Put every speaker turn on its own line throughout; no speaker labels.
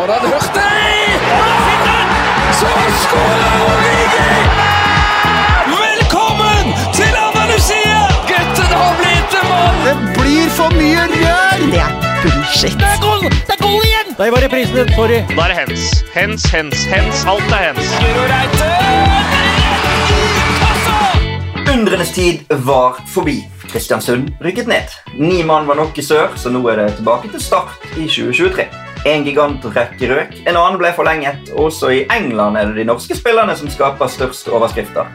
Foran Hurtig! Så skårer Origi! Velkommen til Andalusia! Gutten har blitt en mann!
Det blir for mye rør! Det er bullshit.
Det er goal! Det er goal igjen!
Der var reprisen, sorry.
Da er det hens. Hens, hens, hens. Alt er hens.
Reite!
Undrenes tid var forbi. Kristiansund rykket ned. Ni mann var nok i sør, så nå er det tilbake til start i 2023. En gigantrekke røk, en annen ble forlenget. Også i England er det de norske spillerne som skaper størst overskrifter.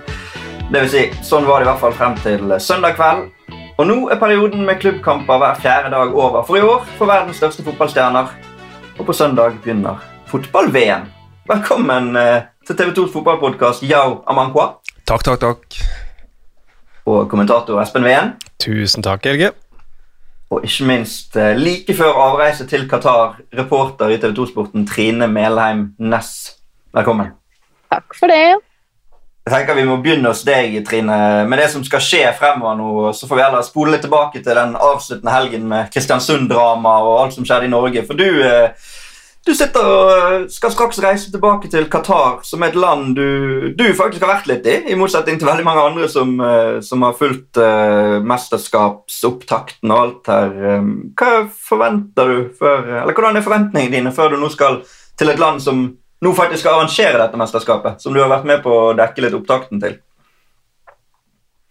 Det vil si, sånn var det i hvert fall frem til søndag kveld. Og nå er perioden med klubbkamper hver fjerde dag over for i år for verdens største fotballstjerner. Og på søndag begynner fotball-VM. Velkommen eh, til TV 2s fotballpodkast Yao Amankwa
Takk, takk, takk.
og kommentator Espen Ween.
Tusen takk, Helge.
Og ikke minst eh, like før avreise til Qatar, reporter i TV 2-sporten Trine Melheim Næss. Velkommen.
Takk for det.
Jeg tenker Vi må begynne hos deg, Trine, med det som skal skje fremover nå. Så får vi heller spole litt tilbake til den avsluttende helgen med Kristiansund-drama og alt som skjedde i Norge. For du, eh, du sitter og eh, skal straks reise tilbake til Qatar, som er et land du, du faktisk har vært litt i, i motsetning til veldig mange andre som, eh, som har fulgt uh, mesterskapsopptakten og alt her. Eh, Hva forventer du før, eller Hvordan er forventningene dine før du nå skal til et land som nå faktisk skal arrangere dette mesterskapet, som du har vært med på å dekke litt opptakten til?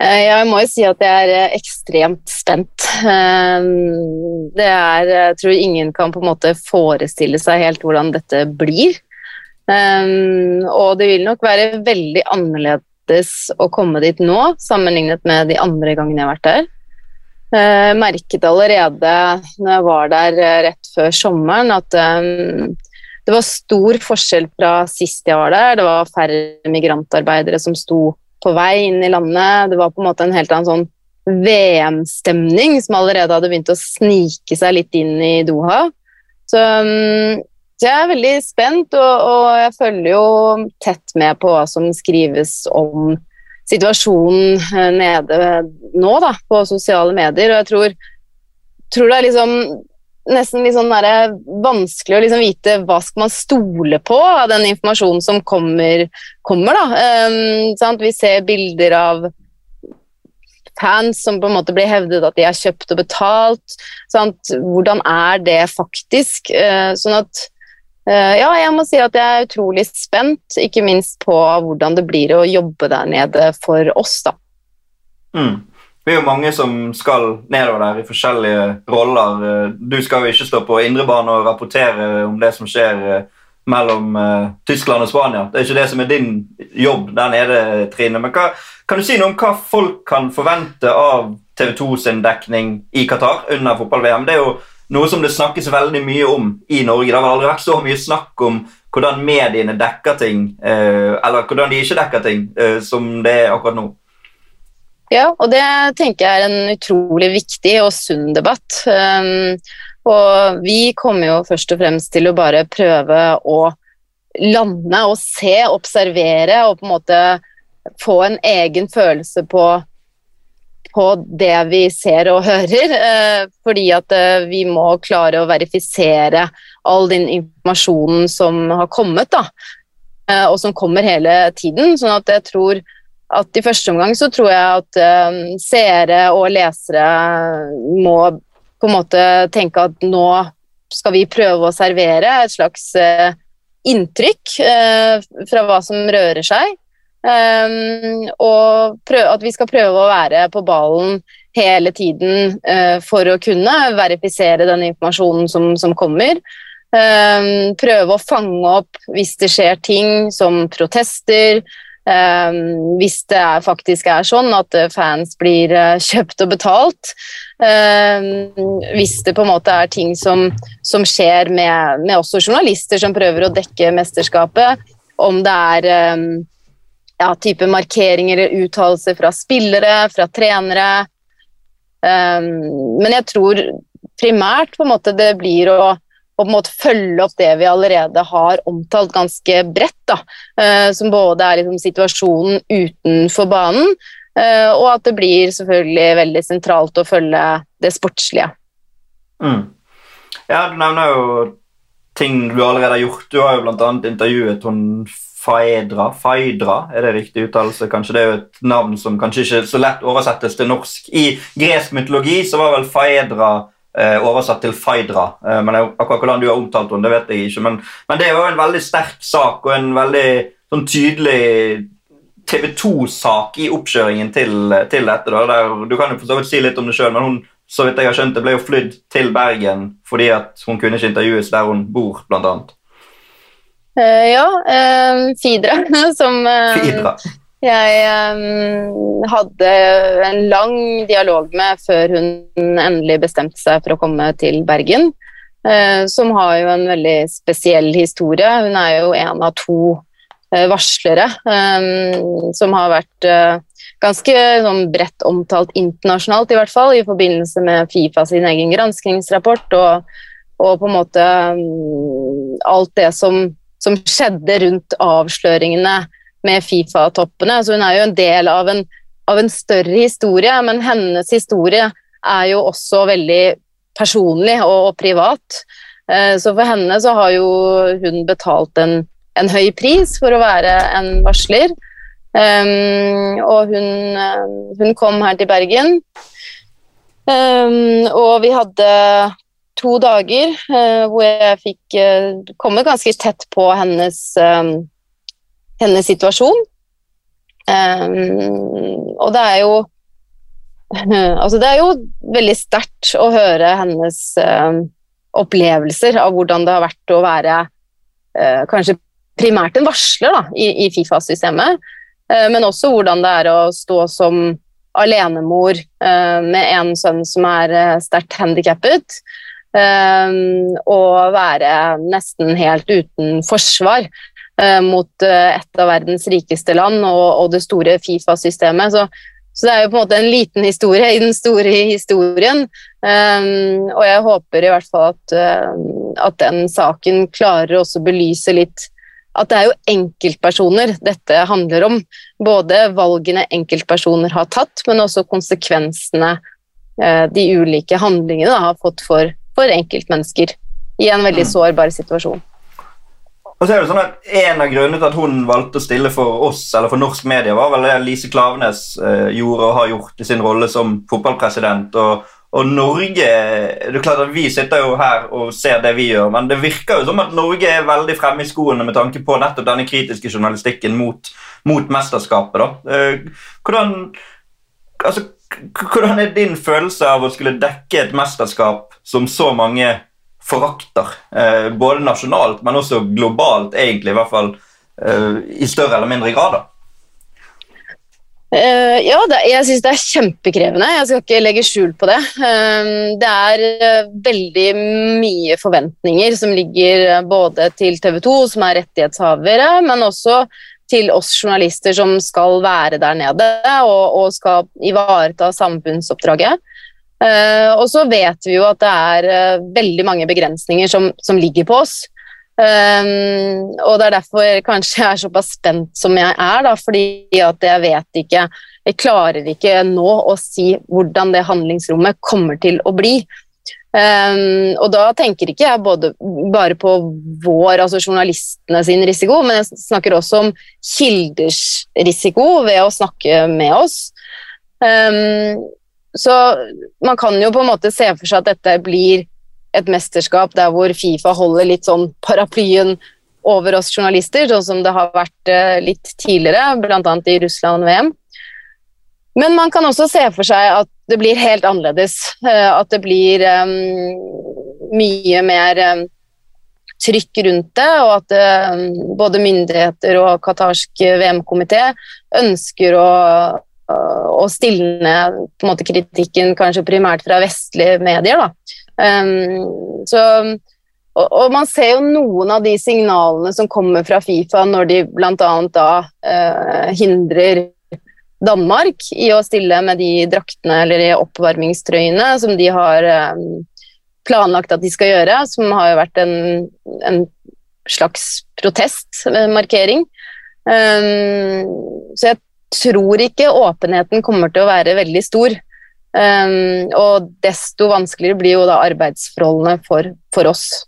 Eh, Jeg må jo si at jeg er eh, ekstremt spent. Eh, Det er Jeg tror ingen kan på en måte forestille seg helt hvordan dette blir. Og det vil nok være veldig annerledes å komme dit nå, sammenlignet med de andre gangene jeg har vært der. Jeg merket allerede når jeg var der rett før sommeren, at det var stor forskjell fra sist jeg var der. Det var færre migrantarbeidere som sto på vei inn i landet. Det var på en måte en helt annen sånn VM-stemning som allerede hadde begynt å snike seg litt inn i Doha. Så, um, så jeg er veldig spent, og, og jeg følger jo tett med på hva som skrives om situasjonen eh, nede nå, da, på sosiale medier. Og jeg tror, tror det er liksom nesten litt sånn der, vanskelig å liksom vite hva skal man stole på av den informasjonen som kommer. kommer da. Um, Vi ser bilder av fans som på en måte blir hevdet at de har kjøpt og betalt. Sant? Hvordan er det faktisk? Uh, sånn at uh, Ja, jeg må si at jeg er utrolig spent, ikke minst på hvordan det blir å jobbe der nede for oss, da.
Mm. Vi er jo mange som skal nedover der i forskjellige roller. Eh, Du skal jo ikke stå på indrebane og rapportere om det som skjer eh, mellom eh, Tyskland og Spania. Det er ikke det som er din jobb der nede, Trine. Men hva, kan du si noe om hva folk kan forvente av TV 2 sin dekning i Qatar under fotball-VM? Det er jo noe som det snakkes veldig mye om i Norge. Det har aldri vært så mye snakk om hvordan mediene dekker ting, eller hvordan de ikke dekker ting, som det er akkurat nå.
Ja, og det tenker jeg er en utrolig viktig og sunn debatt. Um, og vi kommer jo først og fremst til å bare prøve å lande og se, observere og på en måte få en egen følelse på, på det vi ser og hører. Uh, fordi at uh, vi må klare å verifisere all den informasjonen som har kommet, da. Uh, og som kommer hele tiden. Sånn at jeg tror at i første omgang så tror jeg at um, seere og lesere må på en måte tenke at nå skal vi prøve å servere et slags uh, inntrykk uh, fra hva som rører seg. Um, og prøve, at vi skal prøve å være på ballen hele tiden uh, for å kunne verifisere den informasjonen som, som kommer. Um, prøve å fange opp hvis det skjer ting som protester, hvis det er, faktisk er sånn at uh, fans blir uh, kjøpt og betalt. Um, hvis det på en måte er ting som, som skjer med, med, også journalister som prøver å dekke mesterskapet. Om det er um, ja, type markeringer eller uttalelser fra spillere, fra trenere. men jeg tror primært på en måte det blir å og på en måte følge opp det vi allerede har omtalt ganske bredt. Da. Uh, som både er liksom situasjonen utenfor banen, uh, og at det blir selvfølgelig veldig sentralt å følge det sportslige.
Mm. Ja, du nevner jo ting du allerede har gjort. Du har jo bl.a. intervjuet hun Faedra. Faedra, er det riktig uttalelse? Kanskje det er jo et navn som kanskje ikke så lett oversettes til norsk. I gresk mytologi så var vel Faedra eh, oversatt til Faidra. Eh, men akkurat hvordan du har omtalt henne, det vet jeg ikke. Men, men det er jo en veldig sterk sak og en veldig sånn tydelig TV 2-sak i oppkjøringen til, til dette. Da, der, du kan jo for så vidt si litt om det sjøl, men hun så vidt jeg har skjønt, det ble jo flydd til Bergen fordi at hun kunne ikke intervjues der hun bor, blant annet.
Uh, ja, uh, Fidra, som uh,
Fidra.
Jeg hadde en lang dialog med før hun endelig bestemte seg for å komme til Bergen. som har jo en veldig spesiell historie. Hun er jo en av to varslere som har vært ganske sånn, bredt omtalt internasjonalt, i hvert fall, i forbindelse med Fifa sin egen granskingsrapport og, og på en måte um, alt det som som skjedde rundt avsløringene med Fifa-toppene. Så hun er jo en del av en, av en, større historie, men hennes historie er jo også veldig personlig og, og privat. Eh, så for henne så har jo hun betalt en, en høy pris for å være en varsler. Um, og hun, eh, hun, kom her til Bergen. Um, og vi hadde to dager uh, hvor jeg fikk uh, komme ganske tett på hennes, um, hennes situasjon. Um, og det er jo Altså, det er jo veldig sterkt å høre hennes uh, opplevelser av hvordan det har vært å være kanskje primært en varsler da, i, i Fifa-systemet, men også hvordan det er å stå som alenemor med en sønn som er sterkt handikappet. Um, og være nesten helt uten forsvar uh, mot uh, et av verdens rikeste land og, og det store Fifa-systemet. Så, så, det er jo på en måte en liten historie i den store historien. Um, og jeg håper i hvert fall at, at den saken klarer også å belyse litt at det er jo enkeltpersoner dette handler om. Både valgene enkeltpersoner har tatt, men også konsekvensene de ulike handlingene har fått for for enkeltmennesker i en veldig mm. sårbar situasjon.
Og så er det sånn at En av grunnene til at hun valgte å stille for oss, eller for norsk media, var vel det Lise Klavenes eh, gjorde og har gjort i sin rolle som fotballpresident. Og, og, Norge det er klart at Vi sitter jo her og ser det vi gjør, men det virker jo som at Norge er veldig fremme i skoene med tanke på nettopp denne kritiske journalistikken mot, mot mesterskapet. da. Eh, hvordan, altså, hvordan er din følelse av å skulle dekke et mesterskap som så mange forakter? Eh, både nasjonalt, men også globalt, egentlig, i hvert fall eh, i større eller mindre grad. da.
Uh, ja, det, jeg syns det er kjempekrevende. Jeg skal ikke legge skjul på det. Uh, det er veldig mye forventninger som ligger både til TV 2, som er rettighetshavere, men også til oss journalister som skal være der nede og, og skal ivareta samfunnsoppdraget. Uh, og så vet vi jo at det er uh, veldig mange begrensninger som, som ligger på oss. Um, og det er derfor kanskje jeg er såpass spent som jeg er, da, fordi at jeg vet ikke Jeg klarer ikke nå å si hvordan det handlingsrommet kommer til å bli. Um, og da tenker ikke jeg både, bare på vår, altså journalistene sin risiko, men jeg snakker også om kilders risiko ved å snakke med oss. Um, så man kan jo på en måte se for seg at dette blir et mesterskap der hvor Fifa holder litt sånn paraplyen over oss journalister, sånn som det har vært uh, litt tidligere, bl.a. i Russland-VM. Men man kan også se for seg at det blir helt annerledes. Eh, at det blir um, mye mer um, trykk rundt det, og at um, både myndigheter og qatarsk VM-komité ønsker å, å stilne på en måte, kritikken kanskje primært fra vestlige medier. så og, og, man ser jo noen av de signalene som kommer fra Fifa når de bl.a. da uh, hindrer Danmark i å stille med de draktene eller de oppvarmingstrøyene som de har um, planlagt at de skal gjøre, som har jo vært en, en slags protestmarkering. Um, så jeg tror ikke åpenheten kommer til å være veldig stor. Um, og desto vanskeligere blir jo da arbeidsforholdene for, for oss.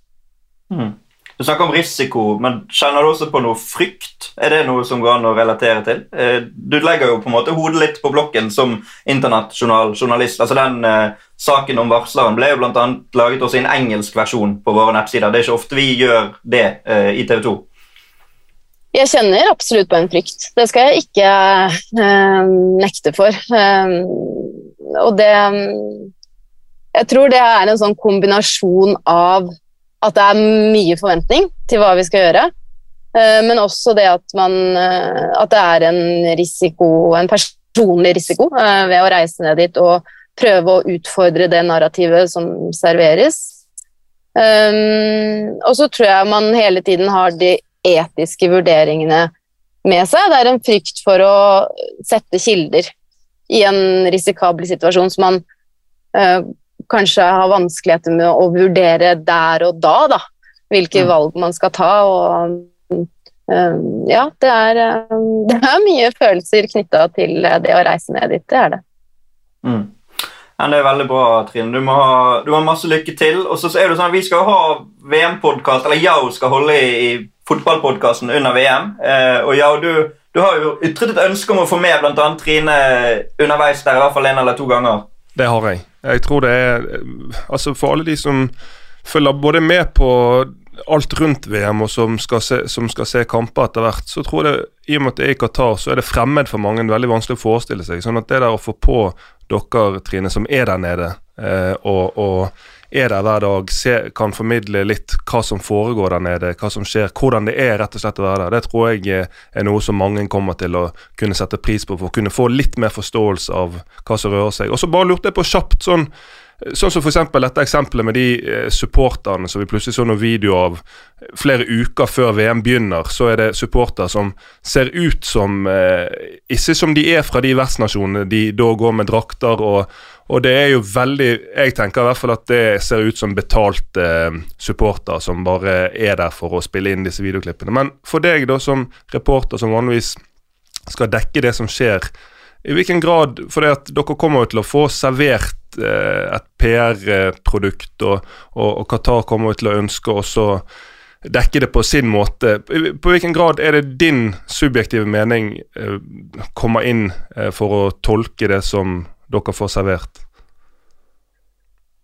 Mm. Du snakker om risiko, men kjenner du også på noe frykt? Er det noe som går an å relatere til? Eh, du legger jo på en måte hodet litt på blokken som internasjonaljournalist. Altså Den eh, saken om varsleren ble jo annet laget også i en engelsk versjon på våre nettsider. Det er ikke ofte vi gjør det eh, i TV 2.
Jeg kjenner absolutt på en frykt. Det skal jeg ikke eh, nekte for. Eh, og det Jeg tror det er en sånn kombinasjon av at det er mye forventning til hva vi skal gjøre, eh, men også det at, man, eh, at det er en risiko, en personlig risiko eh, ved å reise ned dit og prøve å utfordre det narrativet som serveres. og så tror jeg man hele tiden har de etiske vurderingene med seg. Det er en frykt for å sette kilder i en risikabel situasjon som man kanskje har vanskeligheter med å vurdere der og da, da hvilke mm. valg man skal ta. og um, ja, det er, um, det er, mye følelser knytta til det å reise ned dit. Det er det.
Mm. Ja, det er veldig bra, Trine. Du må ha, du må ha masse lykke til. Og så er det sånn Vi skal ha VM-podkast, eller Yao skal holde i, i fotballpodkasten under VM. Eh, og ja, du, du, har jo ytret et ønske om å få med bl.a. Trine underveis der, i hvert fall en eller to ganger.
Det har jeg. Jeg tror det er Altså, for alle de som følger både med på alt rundt VM, og som skal se, som skal se kamper etter hvert, så tror jeg i og med at det er i Qatar, så er det fremmed for mange. Veldig vanskelig å forestille seg. Sånn at det der å få på dere, Trine, som er der nede, eh, og, og er der hver dag, se, kan formidle litt hva som foregår der nede, hva som skjer, hvordan det er rett og slett å være der. Det tror jeg er noe som mange kommer til å kunne sette pris på, for å kunne få litt mer forståelse av hva som rører seg. Og så bare lurte jeg på kjapt sånn Sånn som f.eks. dette eksempelet med de eh, supporterne som vi plutselig så noen videoer av flere uker før VM begynner. Så er det supportere som ser ut som eh, Ikke som de er fra de vertsnasjonene de da går med drakter og og det er jo veldig Jeg tenker i hvert fall at det ser ut som betalte eh, supportere som bare er der for å spille inn disse videoklippene. Men for deg, da, som reporter som vanligvis skal dekke det som skjer, i hvilken grad For det at dere kommer jo til å få servert et PR-produkt, og, og, og, Qatar kommer til å ønske også dekke det på sin måte. På hvilken grad er det din subjektive mening eh, kommer inn eh, for å tolke det som dere får servert?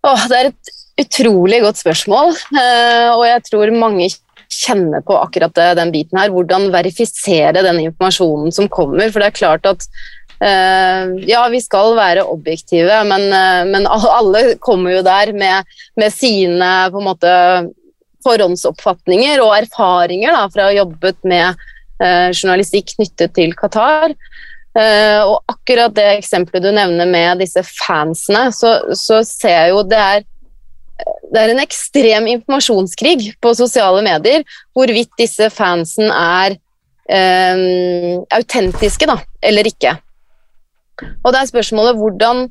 Åh, det er et utrolig godt spørsmål, eh, og jeg tror mange kjenner på akkurat den biten her. Hvordan verifisere den informasjonen som kommer. For det er klart at ja, vi skal være objektive, men, uh, men alle kommer jo der med, med, sine på en måte forhåndsoppfatninger og erfaringer da, fra å ha jobbet med uh, journalistikk knyttet til Qatar. Uh, og akkurat det eksempelet du nevner med disse fansene, så, så ser jeg jo det er det er en ekstrem informasjonskrig på sosiale medier hvorvidt disse fansen er um, autentiske da, eller ikke. Og det er spørsmålet hvordan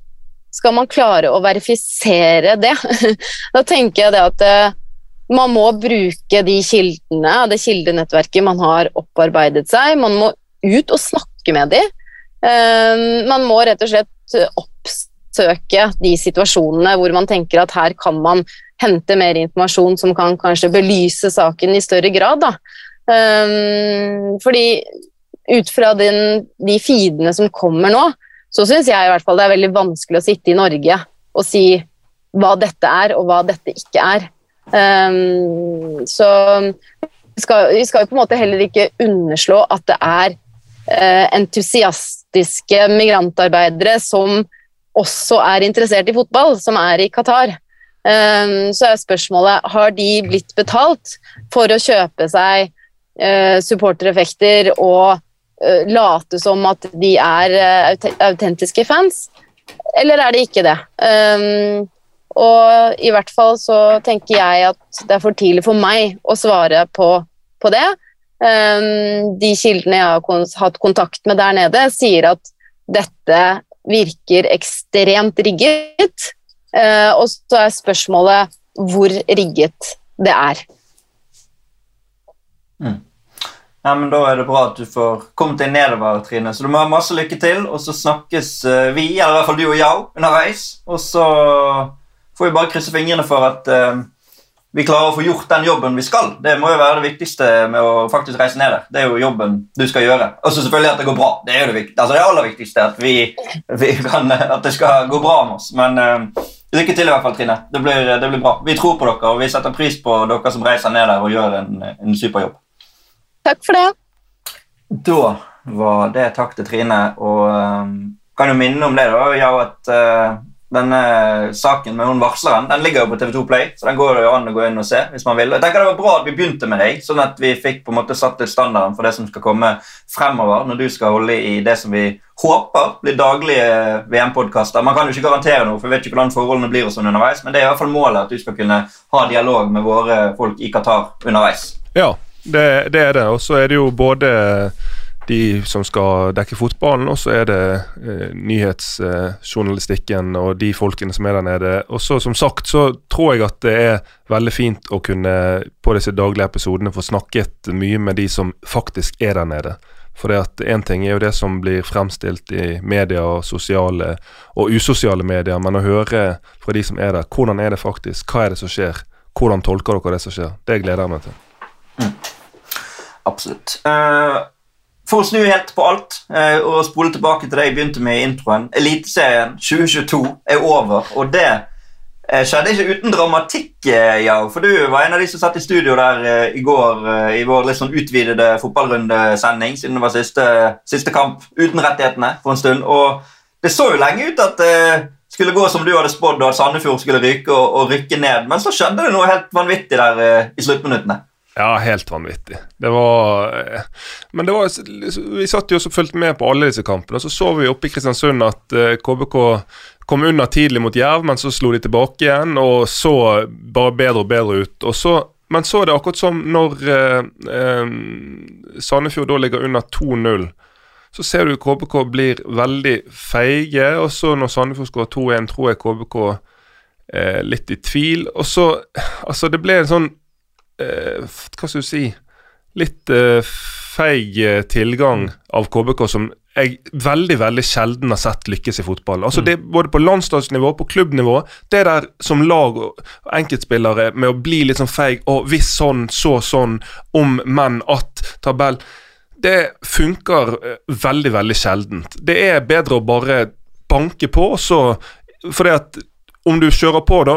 skal man klare å verifisere det? da tenker jeg det at uh, man må bruke de kildene, det kildenettverket man har opparbeidet seg. Man må ut og snakke med dem. Ehm, man må rett og slett oppsøke de situasjonene hvor man tenker at her kan man hente mer informasjon som kan kanskje belyse saken i større grad. Da. Ehm, fordi ut fra den, de feedene som kommer nå, så syns jeg i hvert fall det er veldig vanskelig å sitte i Norge og si hva dette er, og hva dette ikke er. Um, så vi skal, jo på en måte heller ikke underslå at det er uh, entusiastiske migrantarbeidere som også er interessert i fotball, som er i Qatar. Um, så er spørsmålet har de blitt betalt for å kjøpe seg uh, supportereffekter og late som at de er uh, autentiske fans, eller er det ikke det? Um, og i hvert fall så tenker jeg at det er for tidlig for meg å svare på, på det. Um, de kildene jeg har hatt kontakt med der nede, sier at dette virker ekstremt rigget. Uh, og så er spørsmålet hvor rigget det er.
Mm. Ja, men Da er det bra at du får kommet deg nedover, Trine. Så du må ha masse lykke til, og så snakkes eh, vi, eller i hvert fall du og jeg, underveis. Og så får vi bare krysse fingrene for at uh, vi klarer å få gjort den jobben vi skal. Det må jo være det viktigste med å faktisk reise ned der. Det er jo jobben du skal gjøre. Og så selvfølgelig at det går bra. Det er jo det, altså det aller viktigste. At, vi, vi kan, at det skal gå bra med oss. Men uh, lykke til i hvert fall, Trine. Det blir, det blir bra. Vi tror på dere, og vi setter pris på dere som reiser ned der og gjør en, en super jobb.
Takk for det.
Da var det takk til Trine, og um, kan jo minne om det da, ja, at uh, denne saken med hun varsleren den ligger jo på TV2 Play, så den går jo an å gå inn og se hvis man vil. Jeg tenker Det var bra at vi begynte med deg, sånn at vi fikk på en måte satt litt standarden for det som skal komme fremover når du skal holde i det som vi håper blir daglige VM-podkaster. Man kan jo ikke garantere noe, for vi vet ikke hvordan forholdene blir og sånn underveis, men det er i hvert fall målet at du skal kunne ha dialog med våre folk i Qatar underveis.
Ja, det, det er det. Og så er det jo både de som skal dekke fotballen, og så er det eh, nyhetsjournalistikken og de folkene som er der nede. Og så som sagt så tror jeg at det er veldig fint å kunne på disse daglige episodene få snakket mye med de som faktisk er der nede. For det at én ting er jo det som blir fremstilt i media, sosiale og usosiale medier, men å høre fra de som er der, hvordan er det faktisk, hva er det som skjer, hvordan tolker dere det som skjer, det gleder jeg meg til.
Absolutt. Uh, for å snu helt på alt uh, og spole tilbake til det jeg begynte med i introen. Eliteserien 2022 er over, og det uh, skjedde ikke uten dramatikk, eh, ja, for du var en av de som satt i studio der i går i vår litt sånn utvidede fotballrundesending, siden det var siste, siste kamp uten rettighetene for en stund. Og det så jo lenge ut at skulle gå som du hadde spådd, og at Sandefjord skulle ryke og, og rykke ned, men så skjedde det noe helt vanvittig der i sluttminuttene.
Ja, helt vanvittig. Det var eh, Men det var Vi satt jo og fulgte med på alle disse kampene, så så vi oppe i Kristiansund at eh, KBK kom unna tidlig mot Jerv, men så slo de tilbake igjen og så bare bedre og bedre ut. Og så, men så er det akkurat som når eh, eh, Sandefjord da ligger under 2-0. Så ser du KBK blir veldig feige, og så når Sandefjord skårer 2-1, tror jeg KBK eh, litt i tvil. Og så Altså, det ble en sånn eh, Hva skal du si Litt eh, feig eh, tilgang av KBK som jeg veldig veldig sjelden har sett lykkes i fotball. Altså det Både på landslagsnivå, på klubbnivå. Det der som lag og enkeltspillere med å bli litt sånn feig og hvis sånn, så sånn, om, men, at, tabell Det funker eh, veldig, veldig sjeldent. Det er bedre å bare banke på, så fordi at om du kjører på da,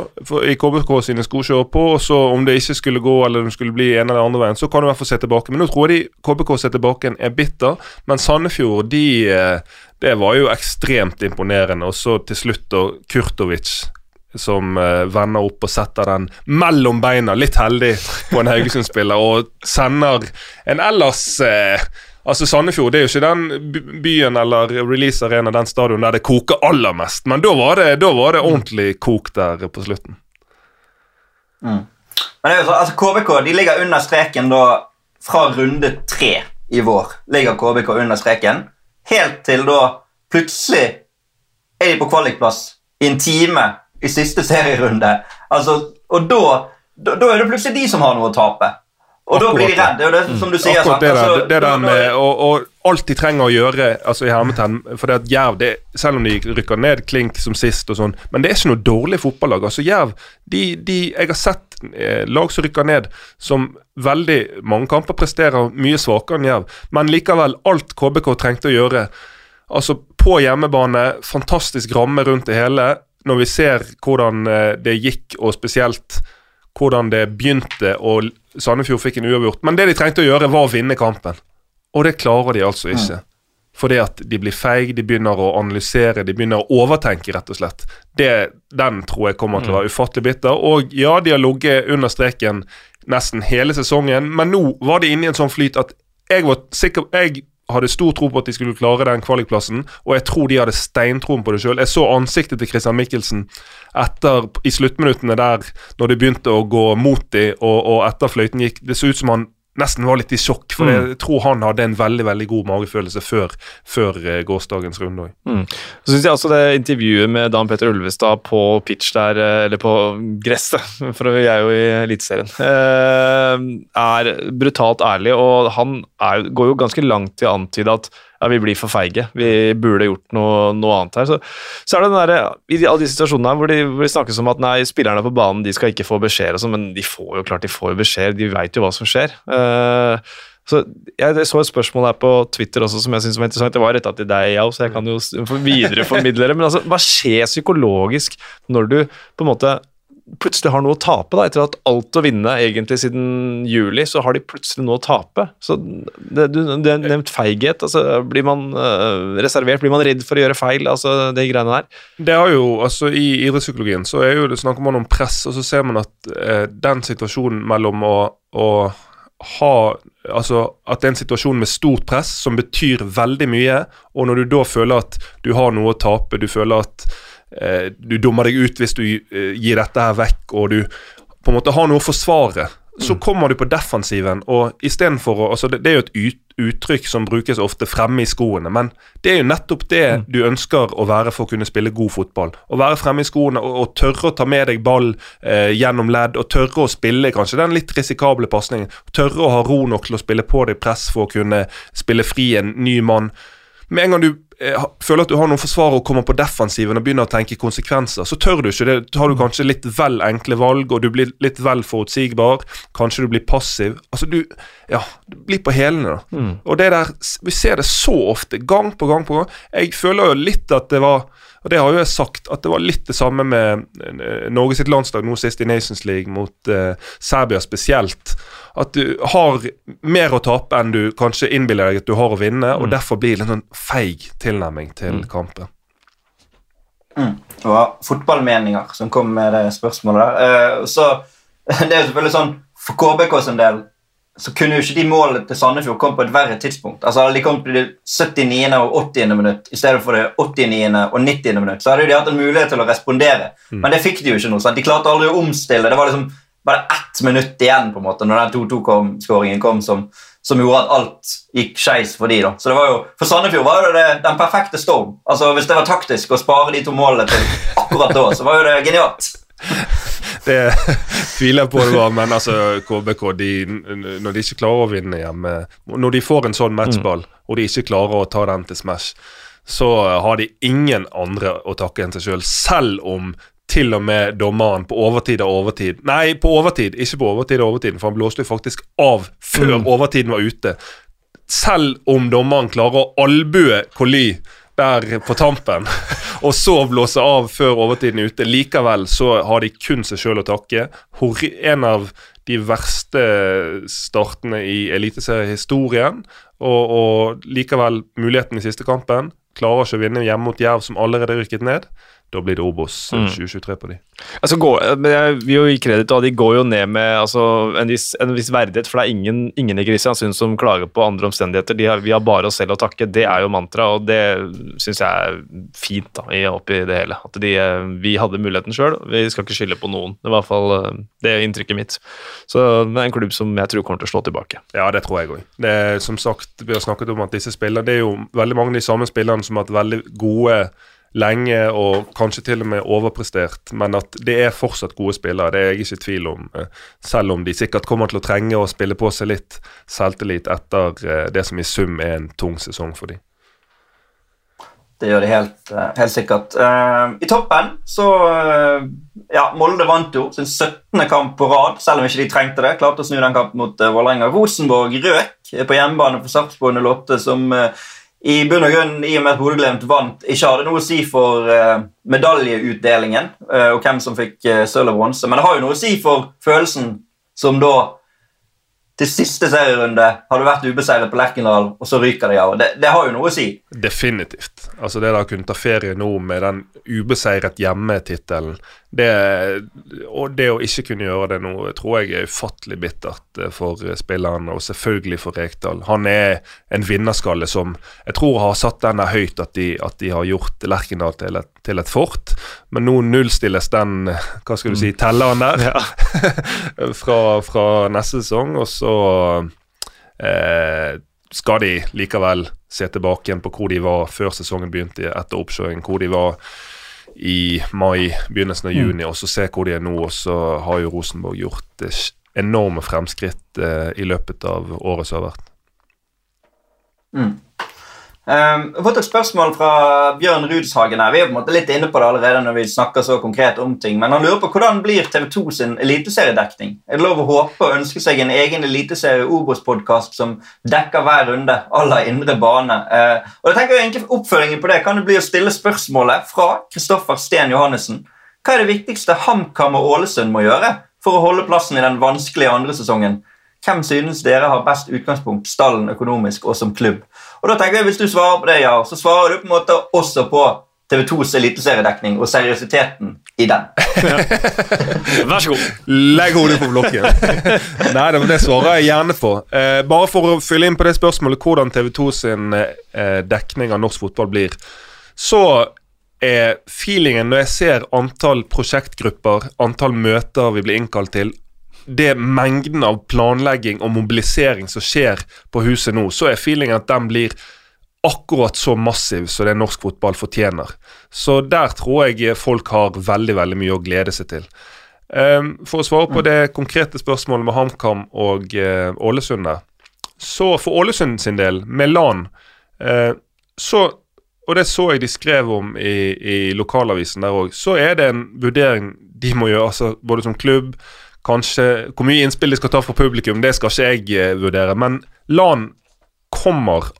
i KBK sine sko kjører på, og så om det ikke skulle gå eller det skulle bli en eller andre veien, så kan du i hvert fall se tilbake. Men nå tror jeg de KBK ser tilbake er bitter, men Sandefjord de eh, Det var jo ekstremt imponerende. Og så til slutt da Kurtovic som eh, vender opp og setter den mellom beina, litt heldig, på en Haugesund-spiller, og sender en ellers eh, Altså Sandefjord det er jo ikke den byen eller release arena, den stadion der det koker aller mest, men da var det, da var det ordentlig kok der på slutten.
Men det er jo så, altså KBK de ligger under streken da fra runde tre i vår. Ligger KBK under streken. Helt til da plutselig er de på kvalikplass i en time i siste serierunde. Altså, og da, da, da er det plutselig de som har noe å tape. Og da blir de
Akkurat
redde. Det er det som du sier.
Akkurat
sant?
det der,
Altså,
det der med og, og alt de trenger å gjøre altså i hermetegn For det at Jerv, det, selv om de rykker ned klink som sist, og sånn, men det er ikke noe dårlig fotballag. altså Jerv, de, de, Jeg har sett eh, lag som rykker ned, som veldig mange kamper presterer mye svakere enn Jerv, men likevel, alt KBK trengte å gjøre Altså På hjemmebane, fantastisk ramme rundt det hele. Når vi ser hvordan eh, det gikk, og spesielt hvordan det begynte, og Sandefjord fikk en uavgjort. Men det de trengte å gjøre, var å vinne kampen. Og det klarer de altså ikke. Fordi at de blir feige, de begynner å analysere, de begynner å overtenke, rett og slett. Det, den tror jeg kommer til å være ufattelig bitter. Og ja, de har ligget under streken nesten hele sesongen, men nå var de inne i en sånn flyt at jeg var sikker Jeg hadde stor tro på at de skulle klare den kvalikplassen, og jeg tror de hadde steintroen på det sjøl. Jeg så ansiktet til Christian Michelsen etter, i sluttminuttene der, når de begynte å gå mot de, og, og etter fløyten gikk. Det så ut som han nesten var litt i sjokk, for jeg tror han hadde en veldig veldig god magefølelse før, før eh, gårsdagens runde òg.
Så synes jeg også det intervjuet med Dan Petter Ulvestad på pitch der, eh, eller på gresset, for vi er jo i Eliteserien, eh, er brutalt ærlig, og han er, går jo ganske langt i å antyde at ja, vi blir for feige. Vi burde gjort noe, noe annet her. Så, så er det den der, I alle de situasjonene her hvor, de, snakkes om at nei, spillerne på banen de skal ikke få beskjeder, og sånn, men de får jo klart de får jo beskjed, de veit jo hva som skjer. Uh, så Jeg så et spørsmål her på Twitter også som jeg synes var interessant. Det var retta til deg, ja, så jeg kan jo videreformidle det. Men altså, hva skjer psykologisk når du på en måte plutselig har noe å tape. da, Etter at alt å vinne egentlig siden juli, så har de plutselig noe å tape. Så det, du, det er nevnt feighet. altså Blir man uh, reservert? Blir man redd for å gjøre feil? altså de greiene der?
Det har jo, altså I idrettspsykologien så er jo det snakker man om press, og så ser man at uh, den situasjonen mellom å, å ha Altså at det er en situasjon med stort press som betyr veldig mye, og når du da føler at du har noe å tape, du føler at Eh, du dummer deg ut hvis du eh, gir dette her vekk, og du på en måte har noe å forsvare. Så mm. kommer du på defensiven, og istedenfor å altså det, det, er jo et uttrykk som brukes ofte fremme i skoene, men det er jo nettopp det mm. du ønsker å være for å kunne spille god fotball. Å være fremme i skoene og, og tørre å ta med deg ball eh, gjennom ledd, og tørre å spille kanskje den litt risikable pasningen. Tørre å ha ro nok til å spille på deg press for å kunne spille fri en ny mann. Med en gang du Eh, føler at du har noen forsvarere og kommer på defensiven og begynner å tenke konsekvenser, så tør du ikke. Det tar du kanskje litt vel enkle valg, og du blir litt vel forutsigbar. Kanskje du blir passiv. Altså, du Ja, du blir på hælene, da. Mm. Og det der Vi ser det så ofte, gang på gang på gang. Jeg føler jo litt at det var og Det har jo jeg sagt, at det var litt det samme med uh, Norge sitt landslag nå sist i Nations League mot eh, Serbia spesielt. At du har mer å tape enn du kanskje innbiller deg at du har å vinne, og mm. derfor blir det en sånn feig tilnærming til mm. kampen.
Mm. Det var fotballmeninger som kom med det spørsmålet der. Uh, så det er jo selvfølgelig sånn For KBK sin del så kunne jo ikke de målene til Sandefjord komme på et verre tidspunkt. Altså Hadde de kommet på det 79. og 80. minutt i stedet for det 89. og 90. minutt, så hadde de hatt en mulighet til å respondere. Mm. Men det fikk de jo ikke noe. Sant? De klarte aldri å omstille. Det var liksom bare ett minutt igjen på en måte når den 2-2-skåringen kom, som, som, gjorde at alt gikk skeis for de da. Så det var jo, For Sandefjord var jo det den perfekte storm. Altså Hvis det var taktisk å spare de to målene til akkurat da, så var jo det genialt.
Det tviler jeg på det var, men altså KBK de, Når de ikke klarer å vinne hjemme Når de får en sånn matchball, mm. og de ikke klarer å ta den til Smash, så har de ingen andre å takke enn seg sjøl, selv, selv om til og med dommeren på overtid av overtid Nei, på overtid, ikke på overtid av overtiden, for han blåste jo faktisk av før mm. overtiden var ute. Selv om dommeren klarer å albue Coly der på tampen, og så blåse av før overtiden er ute. Likevel så har de kun seg sjøl å takke. En av de verste startene i eliteseriehistorien, og, og likevel muligheten i siste kampen. Klarer ikke å vinne hjemme mot Jerv, som allerede rykket ned. Da blir det Obos mm. 2023 på de.
Altså, gå, men jeg vil jo gi kreditt, og de går jo ned med altså, en, viss, en, viss, verdighet. For det er ingen, ingen i Kristiansund som klager på andre omstendigheter. Har, vi har bare oss selv å takke. Det er jo mantra, og det syns jeg er fint da, oppi det hele. At de, vi hadde muligheten sjøl. Vi skal ikke skylde på noen. Det er i hvert fall eh, det er inntrykket mitt. Så det er en klubb som jeg tror kommer til å slå tilbake.
Ja, det tror jeg òg. Som sagt, vi har snakket om at disse spillerne Det er jo veldig mange av de samme spillerne som har hatt veldig gode lenge og kanskje til og med overprestert, men at det er fortsatt gode spillere. Det er jeg ikke i tvil om, eh, selv om de sikkert kommer til å trenge å spille på seg litt selvtillit etter eh, det som i sum er en tung sesong for dem.
Det gjør de helt, eh, helt sikkert. I toppen så Ja, Molde vant jo sin 17. kamp på rad, selv om ikke de trengte det. Klarte å snu den kampen mot Vålerenga. Rosenborg røk på hjemmebane for Sarpsborg 08, som i bunn og grunn, i og med at Bodø-Glimt vant, ikke hadde noe å si for uh, medaljeutdelingen uh, og hvem som fikk uh, sølv og bronse, men det har jo noe å si for følelsen som da til siste serierunde har du vært ubeseiret på Lerkendal, og så ryker de av. Det, det, har jo noe å si.
Definitivt. Altså Det å kunne ta ferie nå med den ubeseiret hjemme-tittelen Og det å ikke kunne gjøre det nå, tror jeg er ufattelig bittert eh, for spilleren, og selvfølgelig for Rekdal. Han er en vinnerskalle som jeg tror har satt den der høyt at de, at de har gjort Lerkendal til et, til et, fort. Men nå nullstilles den hva skal du si, mm. telleren der ja. fra, fra neste sesong. og så så eh, skal de likevel se tilbake igjen på hvor de var før sesongen begynte, etter oppkjøring, Hvor de var i mai, begynnelsen av mm. juni, mm. og så se hvor de er nå. Og så har jo Rosenborg gjort enorme fremskritt eh, i løpet av året som har vært.
Mm. Jeg har fått et spørsmål fra Bjørn Rudshagen. her. Vi er på en måte litt inne på det allerede når vi snakker så konkret om ting, men han lurer på hvordan blir TV2 sin eliteseriedekning? Er det lov å håpe og ønske seg en egen eliteserie Obos-podkast som dekker hver runde à la indre bane? Uh, og jeg tenker egentlig Oppfølgingen på det kan det bli å stille spørsmålet fra Kristoffer Sten Johannessen. Hva er det viktigste HamKam og Ålesund må gjøre for å holde plassen i den vanskelige andre sesongen? Hvem synes dere har best utgangspunkt, stallen økonomisk og som klubb? Og da tenker jeg, Hvis du svarer på det, ja, så svarer du på en måte også på TV2s eliteseriedekning og seriøsiteten i den.
Vær så god.
Legg hodet på blokken. Nei, det, det svarer jeg gjerne på. Eh, bare for å fylle inn på det spørsmålet hvordan TV2 sin eh, dekning av norsk fotball blir, så er feelingen når jeg ser antall prosjektgrupper, antall møter vi blir innkalt til, det mengden av planlegging og mobilisering som skjer på huset nå, så er feelingen at den blir akkurat så massiv som det norsk fotball fortjener. Så der tror jeg folk har veldig veldig mye å glede seg til. Um, for å svare på det konkrete spørsmålet med HamKam og uh, Ålesund der. Så for Ålesund sin del, med LAN, uh, så og det så jeg de skrev om i, i lokalavisen der òg, så er det en vurdering de må gjøre, altså både som klubb, Kanskje Hvor mye innspill de skal ta fra publikum, det skal ikke jeg eh, vurdere. Men LAN kommer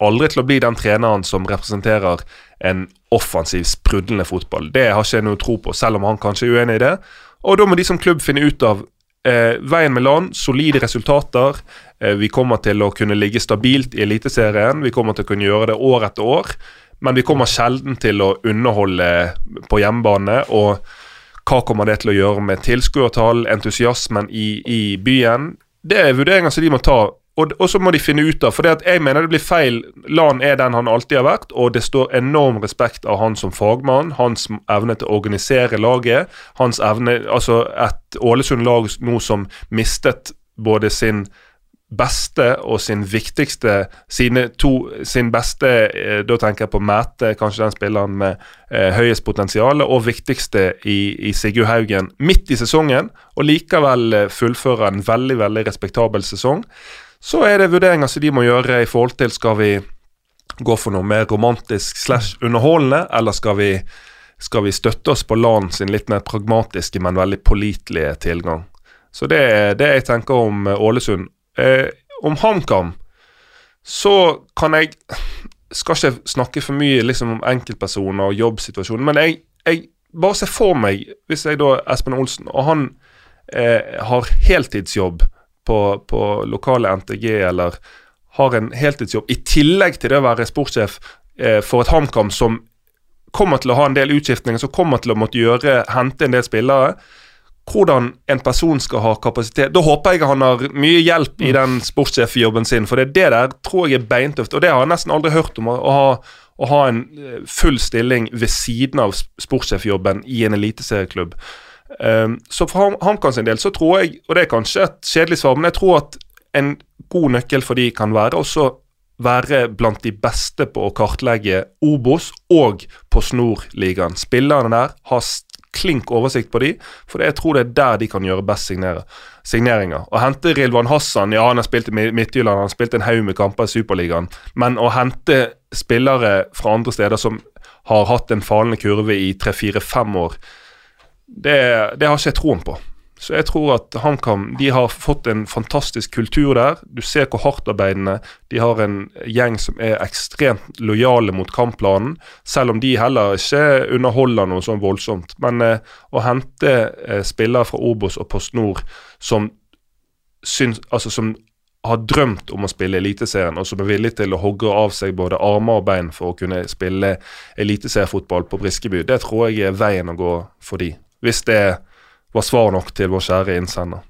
aldri til å bli den treneren som representerer en offensiv, sprudlende fotball. Det har ikke jeg noe tro på, selv om han kanskje er uenig i det. Og da må de som klubb finne ut av eh, veien med LAN, solide resultater. Eh, vi kommer til å kunne ligge stabilt i Eliteserien. Vi kommer til å kunne gjøre det år etter år. Men vi kommer sjelden til å underholde på hjemmebane. og hva kommer det til å gjøre med tilskuertall, entusiasmen i, i, byen? Det er vurderinger som de må ta, og, så må de finne ut av. For jeg mener det blir feil. Lan er den han alltid har vært, og det står enorm respekt av han som fagmann. Hans evne til å organisere laget. Hans evne Altså et Ålesund-lag nå som mistet både sin beste og sin viktigste sine to, Sin beste eh, Da tenker jeg på Mæte, kanskje den spilleren med eh, høyest potensial, og viktigste i, i Sigurd Haugen midt i sesongen, og likevel fullfører fullføre en veldig, veldig respektabel sesong. Så er det vurderinger som de må gjøre i forhold til skal vi gå for noe mer romantisk slash underholdende, eller skal vi, skal vi støtte oss på LAN sin litt mer pragmatiske, men veldig pålitelige tilgang. Så det er det jeg tenker om eh, Ålesund. Eh, om HamKam så kan jeg Skal ikke snakke for mye liksom, om enkeltpersoner og jobbsituasjonen, men jeg, jeg bare ser for meg, hvis jeg da Espen Olsen, og han eh, har heltidsjobb på, på, lokale NTG, eller har en heltidsjobb i tillegg til det å være sportssjef eh, for et HamKam som kommer til å ha en del utskiftninger, som kommer til å måtte gjøre, hente en del spillere hvordan en person skal ha kapasitet. Da håper jeg han har mye hjelp i mm. den sportssjefjobben sin, for det, det der tror jeg er beintøft. Og det har jeg nesten aldri hørt om, å ha, å ha en eh, full stilling ved siden av sportssjefjobben i en eliteserieklubb. Um, så for HamKam sin del så tror jeg, og det er kanskje et kjedelig svar, men jeg tror at en god nøkkel for de kan være også være blant de beste på å kartlegge Obos og på Snorligaen. Spillerne der har klink oversikt på de, for jeg tror det er der de kan gjøre best signeringer. Å hente Rilvan Hassan, ja han har spilt i Midtjylland, han har spilt en haug med kamper i Superligaen, men å hente spillere fra andre steder som har hatt en falende kurve i tre-fire-fem år, det, det har ikke jeg troen på. Så jeg tror at HamKam de har fått en fantastisk kultur der. Du ser hvor hardtarbeidende De har en gjeng som er ekstremt lojale mot kampplanen, selv om de heller ikke underholder noe sånn voldsomt. Men eh, å hente eh, spillere fra Obos og Post Nord som, syns, altså, som har drømt om å spille Eliteserien, og som er villig til å hogge av seg både armer og bein for å kunne spille eliteseriefotball på Briskeby, det tror jeg er veien å gå for de. Hvis det er var svar nok til vår kjære innsender.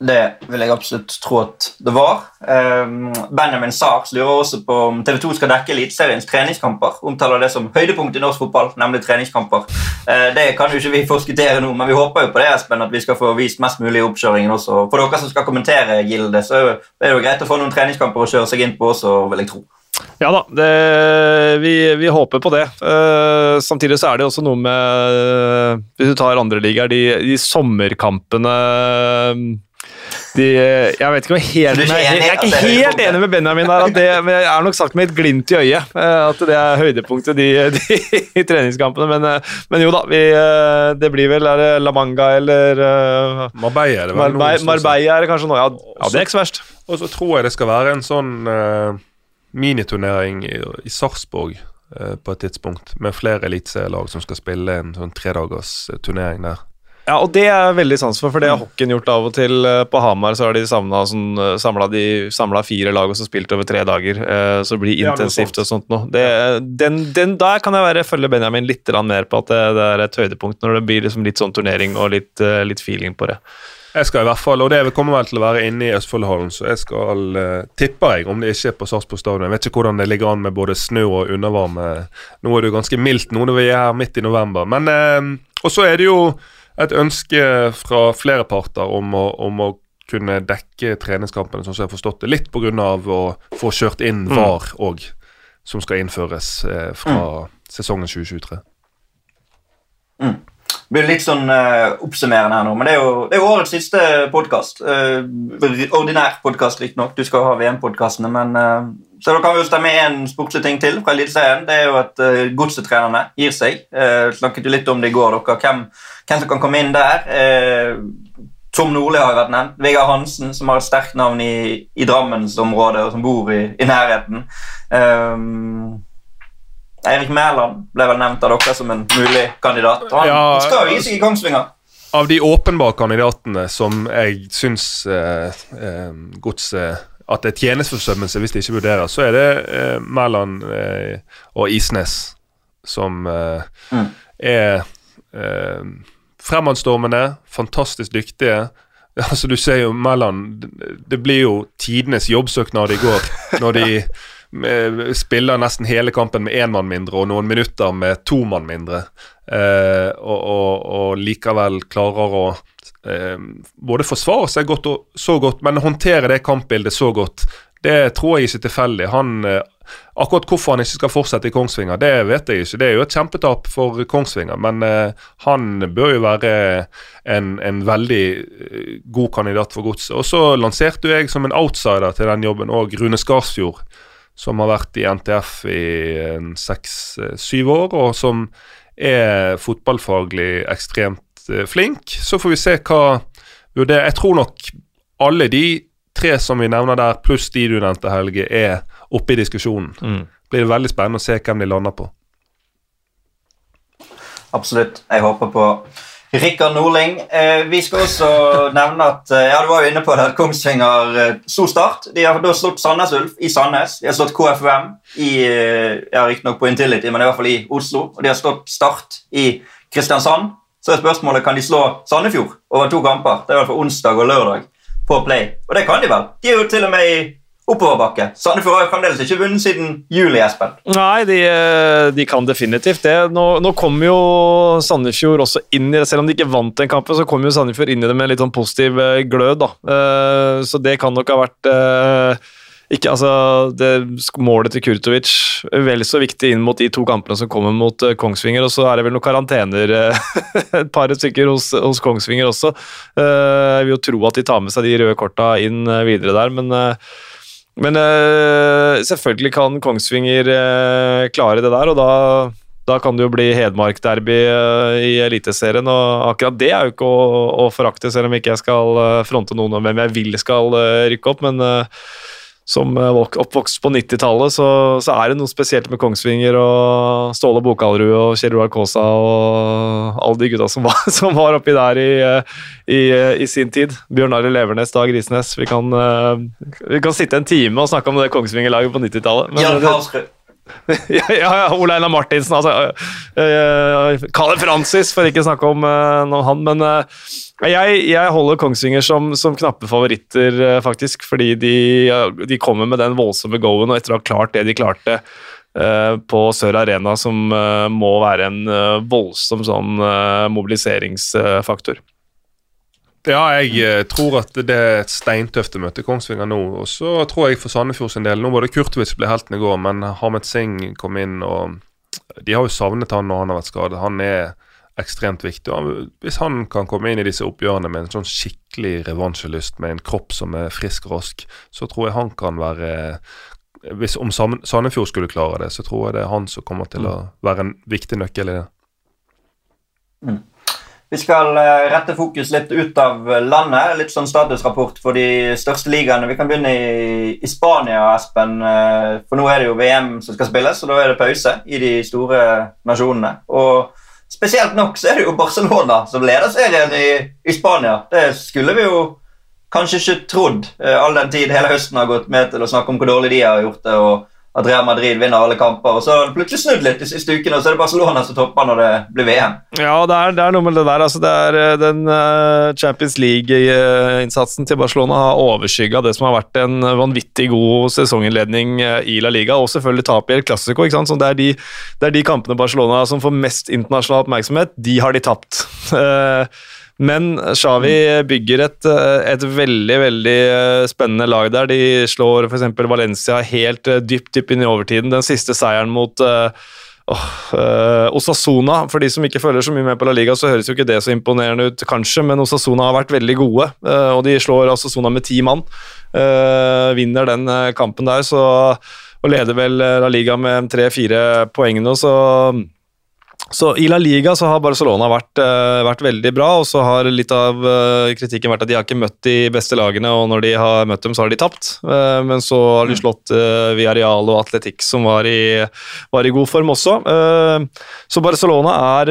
Det vil jeg absolutt tro at det var. Um, Benjamin Sars lurer også på om TV 2 skal dekke Eliteseriens treningskamper. Omtaler det som høydepunkt i norsk fotball, nemlig treningskamper. Uh, det kan jo ikke vi forskuttere nå, men vi håper jo på det, Espen, at vi skal få vist mest mulig i oppkjøringen også. For dere som skal kommentere Gilde, så er det jo greit å få noen treningskamper å kjøre seg inn på også, vil jeg tro.
Ja da, det, vi, vi, håper på det. Uh, samtidig så er det også noe med uh, Hvis du tar andre ligaer, de, de, sommerkampene uh, de, Jeg vet ikke om jeg er helt,
er ikke
jeg,
enig
jeg er ikke helt enig med Benjamin her. At det, men jeg er nok sagt med et glimt i øyet eh, at det er høydepunktet de, de, i treningskampene. Men, eh, men jo da, vi, eh, det blir vel er det La Manga eller
Marbella er det vel nå,
Marbella. Marbella er det kanskje nå. Ja, ja, det er ikke så verst.
Og så tror jeg det skal være en sånn eh, miniturnering i, i Sarpsborg eh, på et tidspunkt, med flere eliteserielag som skal spille en sånn tredagers eh, turnering der.
Ja, og det er jeg veldig sans for, for det har hockeyen gjort av og til. Eh, På Hamar så har de samla sånn, eh, fire lag og så spilt over tre dager. eh, Så det blir intensivt og sånt noe. Det, den, den, der kan jeg være, følge Benjamin litt mer på at det, det er et høydepunkt, når det blir liksom litt sånn turnering og litt, litt feeling på det.
Jeg skal i hvert fall, og det kommer vel til å være inne i Østfoldhallen, så jeg skal, uh, tipper jeg, om det ikke er på Sarpsborg stadion. Jeg vet ikke hvordan det ligger an med både snø og undervarme. Nå er det jo ganske mildt nå når vi er her midt i november. Men uh, Og så er det jo et ønske fra flere parter om å, om å kunne dekke treningskampene, sånn som jeg har forstått det. Litt pga. å få kjørt inn
Mm.
VAR òg, som skal innføres uh, fra sesongen 2023.
Det blir litt sånn uh, oppsummerende her nå, men det er jo, det er jo årets siste podkast. ordinær podkast, riktignok. Du skal ha VM-podkastene, men uh, Så da kan vi jo stemme én sportslig ting til fra Eliteserien. Det er jo at uh, godsetrenerne gir seg. Uh, snakket jo litt om det i går, dere. Hvem, hvem som kan komme inn der. Eh, Tom Nordli har vært nevnt. Vegard Hansen, som har et sterkt navn i, i Drammensområdet, og som bor i, i nærheten. Um, Eirik Mæland ble vel nevnt av dere som en mulig kandidat. Og han
Ja,
skal jo gi seg i Kongsvinger.
Av de åpenbare kandidatene som jeg syns eh, eh, godset At det er tjenesteforsømmelse hvis de ikke vurderer, så er det eh, Mæland eh, og Isnes som eh,
Mm.
er eh, fremadstormende, fantastisk dyktige. Altså Du ser jo Mæland Det blir jo tidenes jobbsøknad i går når de spiller nesten hele kampen med én mann mindre og noen minutter med to mann mindre. Eh, og, og, og likevel klarer å eh, både forsvare seg godt og så godt, men håndtere det kampbildet så godt. Det tror jeg ikke er tilfeldig. Han, eh, akkurat hvorfor han ikke skal fortsette i Kongsvinger, det vet jeg ikke. Det er jo et kjempetap for Kongsvinger, men eh, han bør jo være en, en veldig eh, god kandidat for godset. Og så lanserte jeg som en outsider til den jobben òg Rune Skarsfjord, som har vært i NTF i seks-syv år, og som er fotballfaglig ekstremt eh, flink. Så får vi se hva vurderer. Jeg tror nok alle de tre som vi nevner der, pluss de du nevnte, Helge, er oppe i diskusjonen.
Mm.
Blir det veldig spennende å se hvem de lander på.
Absolutt. Jeg håper på Rikard Norling. Eh, vi skal også nevne at eh, ja, du var jo inne på det, at Kongsvinger eh, sto start. De har da slått Sandnes Ulf i Sandnes. De har slått KFUM i ja, riktignok på Intility, men i hvert fall i Oslo. Og de har slått Start i Kristiansand. Så er spørsmålet kan de slå Sandefjord over to kamper. Det er i hvert fall onsdag og lørdag på Play. Og det kan de vel. De er jo til og med i oppoverbakke. Sandefjord har fremdeles ikke vunnet siden juli, Espen.
Nei, de, eh, de kan definitivt det. Nå, nå kommer jo Sandefjord også inn i det. Selv om de ikke vant den kampen, så kom jo Sandefjord inn i det med en litt sånn positiv eh, glød. da. Eh, Så det kan nok ha vært ikke, altså, det Målet til Kurtovic vel så viktig inn mot de to kampene som kommer mot Kongsvinger. Og så er det vel noen karantener, et par stykker hos, hos Kongsvinger også. Jeg vil jo tro at de tar med seg de røde korta inn videre der, men men eh, selvfølgelig kan Kongsvinger eh, klare det der, og da, da kan det jo bli Hedmark-derby eh, i Eliteserien. Og akkurat det er jo ikke å, å forakte, selv om ikke jeg skal fronte noen om hvem jeg vil skal rykke opp. Men som eh, oppvokst på 90-tallet, så, så er det noe spesielt med Kongsvinger og Ståle Bokalrud og Kjell Roar Kaasa og alle de gutta som var, som var oppi der i, eh, i, eh, i sin tid. Bjørn Arild Levernes, Dag Risnes. Vi kan, vi kan sitte en time og snakke om det Kongsvinger-laget på 90-tallet. ja, ja, Ole Einar Martinsen, altså. Uh, Kalle Francis, for ikke å snakke om, uh, han. Men uh, jeg, jeg holder Kongsvinger som, som knappe favoritter, eh, faktisk. Fordi de, de kommer med den voldsomme go-en, og etter å ha klart det de klarte eh, på Sør Arena, som eh, må være en eh, voldsom sånn eh, mobiliseringsfaktor.
Ja, jeg eh, tror at det er et steintøft å møte Kongsvinger nå. Og så tror jeg for Sandefjord sin del Nå var det Kurtovic ble helten i går, men Hamed Singh kom inn, og de har jo savnet han når han har vært skadet. Han er ekstremt viktig. Og hvis han kan komme inn i disse oppgjørene med en sånn skikkelig revansjelyst, med en kropp som er frisk og rask, så tror jeg han kan være hvis Om Sandefjord skulle klare det, så tror jeg det er han som kommer til å være en viktig nøkkel i det.
Vi skal eh, rette fokus litt ut av landet. Litt sånn statusrapport for de største ligaene. Vi kan begynne i, i Spania, Espen. eh, For nå er det jo VM som skal spilles, og da er det pause i de store nasjonene. Og spesielt nok så er det jo Barcelona som leder serien i, i Spania. Det skulle vi jo kanskje ikke trodd, eh, all den tid hele høsten har gått med til å snakke om hvor dårlig de har gjort det, og at Real Madrid vinner alle kamper. Og så har det plutselig snudd litt de siste og så er det Barcelona som topper når det blir VM.
Ja, det er, det er noe med det der. Altså, det er eh, Den eh, Champions League-innsatsen til Barcelona har overskygga det som har vært en vanvittig god sesonginnledning eh, i La Liga, og selvfølgelig tap i El Clásico. det, de, det er de kampene Barcelona som får mest internasjonal oppmerksomhet, de har de tapt. Men Xavi bygger et, eh, et veldig veldig eh, spennende lag der. De slår f.eks. Valencia helt eh, dypt dypt inn i overtiden. Den siste seieren mot eh, uh, Osasuna, for de som ikke følger så mye med på La Liga, så høres jo ikke det så imponerende ut, kanskje, men Osasuna har vært veldig gode, Uh, og de slår Osasuna med ti mann. Uh, vinner den kampen der, så og leder vel La Liga med tre-fire poeng nå, så så I La Liga så har Barcelona vært, eh, vært veldig bra, og så har litt av eh, kritikken vært at de har ikke møtt de beste lagene, og når de har møtt dem, så har de tapt. Eh, men så har de slått uh, Villarreal og Atletic, som var i, var i god form også. Så Barcelona er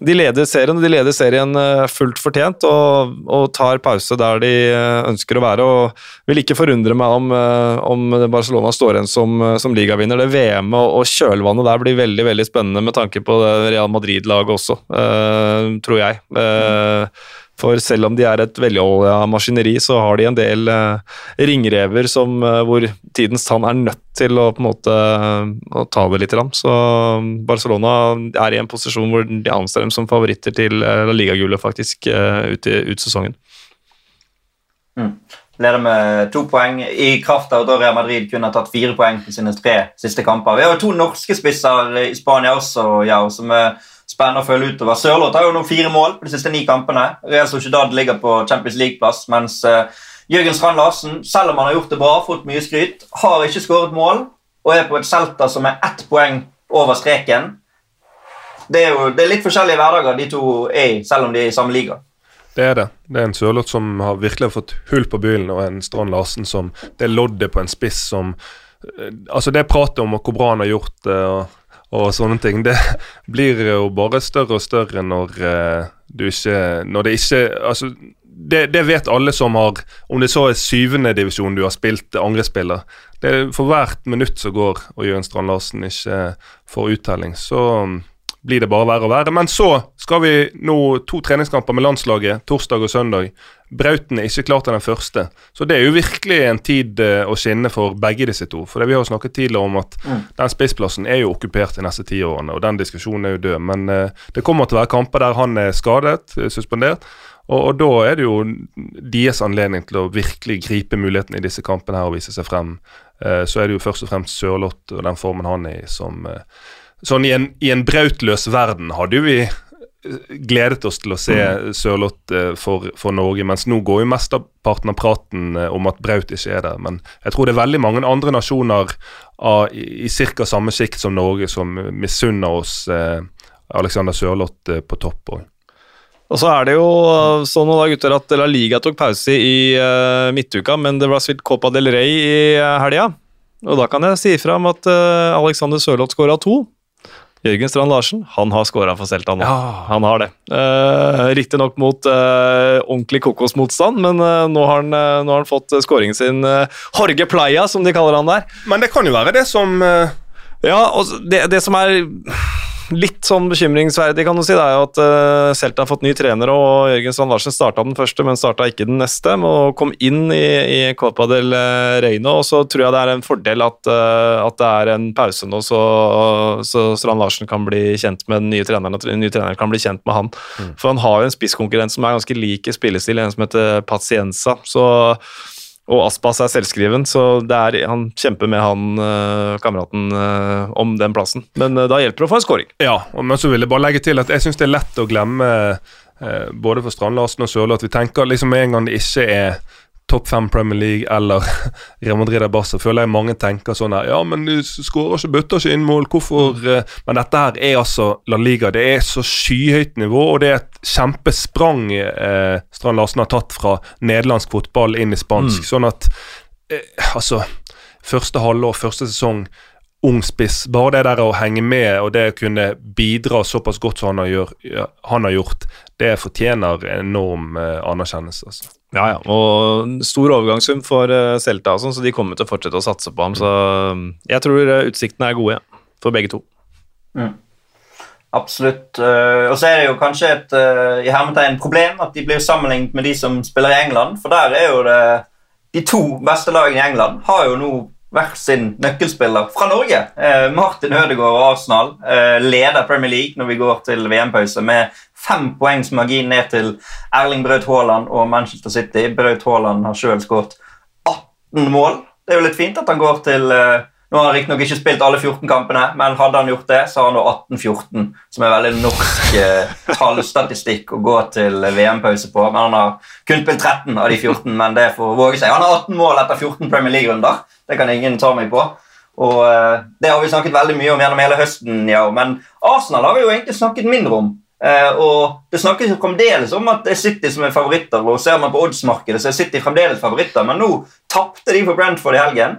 De leder serien, de leder serien eh, fullt fortjent, og, og tar pause der de eh, ønsker å være. og Vil ikke forundre meg om, eh, om Barcelona står igjen som, som ligavinner. Det VM-et og, og kjølvannet der blir veldig veldig spennende med tanke på Real Madrid-laget også, eh, tror jeg. Eh, for selv om de er et velolja maskineri, så har de en del eh, ringrever som, eh, hvor tidens tann er nødt til å på en måte eh, å ta det litt. Så Barcelona er i en posisjon hvor de anser dem som favoritter til Liga-gullet faktisk ut, i, ut sesongen.
Leder med to poeng i kraft av at Real Madrid kunne ha tatt fire poeng på sine tre siste kamper. Vi har jo to norske spisser i Spania også, ja, som er spennende å følge utover. Sørloth har jo nå fire mål på de siste ni kampene. Real Sociedad ligger på Champions League-plass, mens uh, Jørgen Strand Larsen, selv om han har gjort det bra, fått mye skryt, har ikke skåret mål og er på et Celta som er ett poeng over streken. Det er jo det er litt forskjellige hverdager de to er i, selv om de er i samme liga.
Det er det. Det er en Sørloth som har virkelig fått hull på byllen, og en Strand Larsen som Det er loddet på en spiss som eh, Altså, det pratet om hvor bra han har gjort det, og, og sånne ting, det blir jo bare større og større når eh, du ikke Når det ikke Altså, det, det vet alle som har Om det så er syvende divisjon du har spilt angrespiller. Det For hvert minutt som går og Jørgen Strand Larsen ikke får uttelling, så blir det bare verre og verre. Men så skal vi nå to treningskamper med landslaget, torsdag og søndag. Brauten er ikke klar til den første, så det er jo virkelig en tid eh, å skinne for begge disse to. For Vi har jo snakket tidligere om at den spissplassen er jo okkupert de neste ti årene, og den diskusjonen er jo død. Men eh, det kommer til å være kamper der han er skadet, eh, suspendert. Og, og da er det jo deres anledning til å virkelig gripe muligheten i disse kampene her og vise seg frem. Eh, så er det jo først og fremst Sørloth og den formen han er i, som eh, Sånn i en, i en brautløs verden hadde jo vi gledet oss til å se Sørloth eh, for, for Norge, mens nå går jo mesteparten av praten eh, om at Braut ikke er der. Men jeg tror det er veldig mange andre nasjoner av, i, i ca. samme sikt som Norge som misunner oss eh, Alexander Sørloth eh, på topp Også.
Og så er det jo sånn da, gutter, at La Liga tok pause i uh, midtuka, men det ble spilt Copa del Rey i uh, helga. Og da kan jeg si ifra om at uh, Alexander Sørloth skåra to. Jørgen Strand Larsen han har skåra for Celta nå. Ja. Han har det. Uh, Riktignok mot uh, ordentlig kokosmotstand, men uh, nå, har han, uh, nå har han fått skåringen sin. Uh, Jorge Playa, som de kaller han der.
Men det kan jo være det som
Ja, og det, det som er litt sånn bekymringsverdig, kan du si, det er jo at uh, Celta har fått ny trener, og Jørgen Strand Larsen starta den første, men starta ikke den neste, og kom inn i, i Copa del Reino. Og så tror jeg det er en fordel at, uh, at det er en pause nå, så, så Strand Larsen kan bli kjent med den nye treneren, og den nye treneren kan bli kjent med han. For han har jo en spisskonkurrent som er ganske lik i spillestil, en som heter Pacienza. Så Og Aspas er selvskriven, så er, han kjemper med han eh, kameraten eh, om den plassen. Men eh, da hjelper det å få en scoring.
Ja, men så vil jeg bare legge til at jeg syns det er lett å glemme, eh, både for Strand Larsen og Sørli, at vi tenker liksom med en gang det ikke er topp fem Premier League eller Real Madrid eller Barca, føler jeg mange tenker sånn her Ja, men du skårer ikke, bøtter ikke inn mål, hvorfor eh?» Men dette her er altså La Liga. Det er så skyhøyt nivå, og det er et kjempesprang eh, Strand Larsen har tatt fra nederlandsk fotball inn i spansk. Sånn at eh, Altså, første halvår, første sesong ung spiss. Bare det der å henge med og det å kunne bidra såpass godt som han har, gjør, han har gjort, det fortjener enorm eh, anerkjennelse. Altså.
Ja, ja. Og stor overgangssum for eh, Celta, sånn, så de kommer til å fortsette å satse på ham. Så mm, jeg tror eh, utsiktene er gode, ja. For begge to.
Absolutt. Eh, og så er det jo kanskje et i hermetegn problem at de blir sammenlignet med de som spiller i England. For der er jo det De to beste lagene i England har jo nå hver sin nøkkelspiller fra Norge. Eh, Martin Ødegaard og Arsenal eh, leder Premier League når vi går til VM-pause med fem poengs margin ned til Erling Braut Haaland og Manchester City. Braut Haaland har sjøl skåret 18 mål. Det er jo litt fint at han går til eh, Nå har han riktignok ikke spilt alle 14 kampene, men hadde han gjort det, så har han nå 18-14, som er veldig norsk eh, tallstatistikk å gå til VM-pause på. Men han har kun spilt 13 av de 14, men det får våge seg. Han har 18 mål etter 14 Premier League-runder. Det kan ingen ta meg på. Og eh, Det har vi snakket veldig mye om gjennom hele høsten, ja. men Arsenal har vi jo egentlig snakket mindre om. Eh, og Det snakkes jo fremdeles om at det er City som er favoritter, og ser man på oddsmarkedet, så er City fremdeles favoritter, men nå tapte de for Brentford i helgen.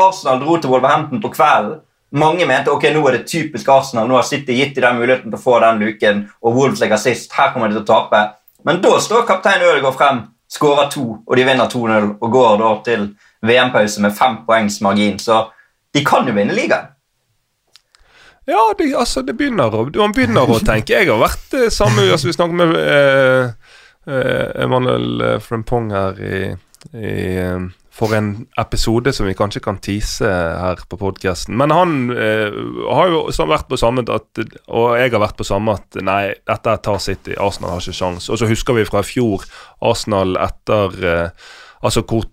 Arsenal dro til Wolverhampton på kvelden. Mange mente ok, nå er det typisk Arsenal. Nå har City gitt de den muligheten til å få den luken, og Wolves ligger sist. Her kommer de til å tape. Men da står kaptein Ødegaard frem, skårer to, og de vinner 2-0 og går da til VM-pause med fem poengs margin. Så de kan jo vinne ligaen.
Ja, det, altså, det begynner å, man begynner å tenke. Jeg har vært eh, samme altså, Vi snakket med eh, eh, Emanuel eh, Frempong her i, i eh, for en episode som vi kanskje kan tease her på podkasten. Men han eh, har jo vært på samme at, Og jeg har vært på samme at nei, dette tar City. Arsenal har ikke sjans. Og så husker vi fra i fjor Arsenal etter eh, Altså hvor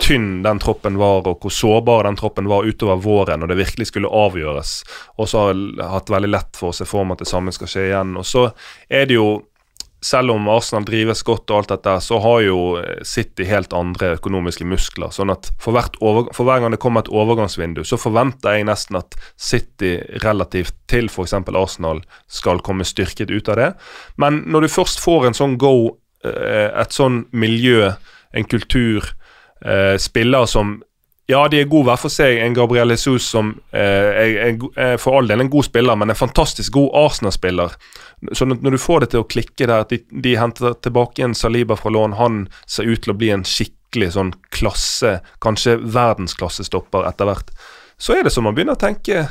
tynn den troppen var, og hvor sårbar den troppen var utover våren, og det virkelig skulle avgjøres. Og så har det hatt veldig lett for å se for meg at det samme skal skje igjen. Og så er det jo selv om Arsenal drives godt og alt dette, så har jo City helt andre økonomiske muskler. sånn at for, over, for hver gang det kommer et overgangsvindu, så forventer jeg nesten at City relativt til f.eks. Arsenal skal komme styrket ut av det. Men når du først får en sånn go, eh, et sånn miljø, en kultur, spiller som ja, de er gode hver for seg. En Gabriel Jesus som eh, er, er, er for all del en god spiller, men en fantastisk god Arsenal-spiller. Så når du får det til å klikke der, at de, de henter tilbake en Saliba fra lån, han ser ut til å bli en skikkelig sånn klasse, kanskje verdensklassestopper etter hvert, så er det som man begynner å tenke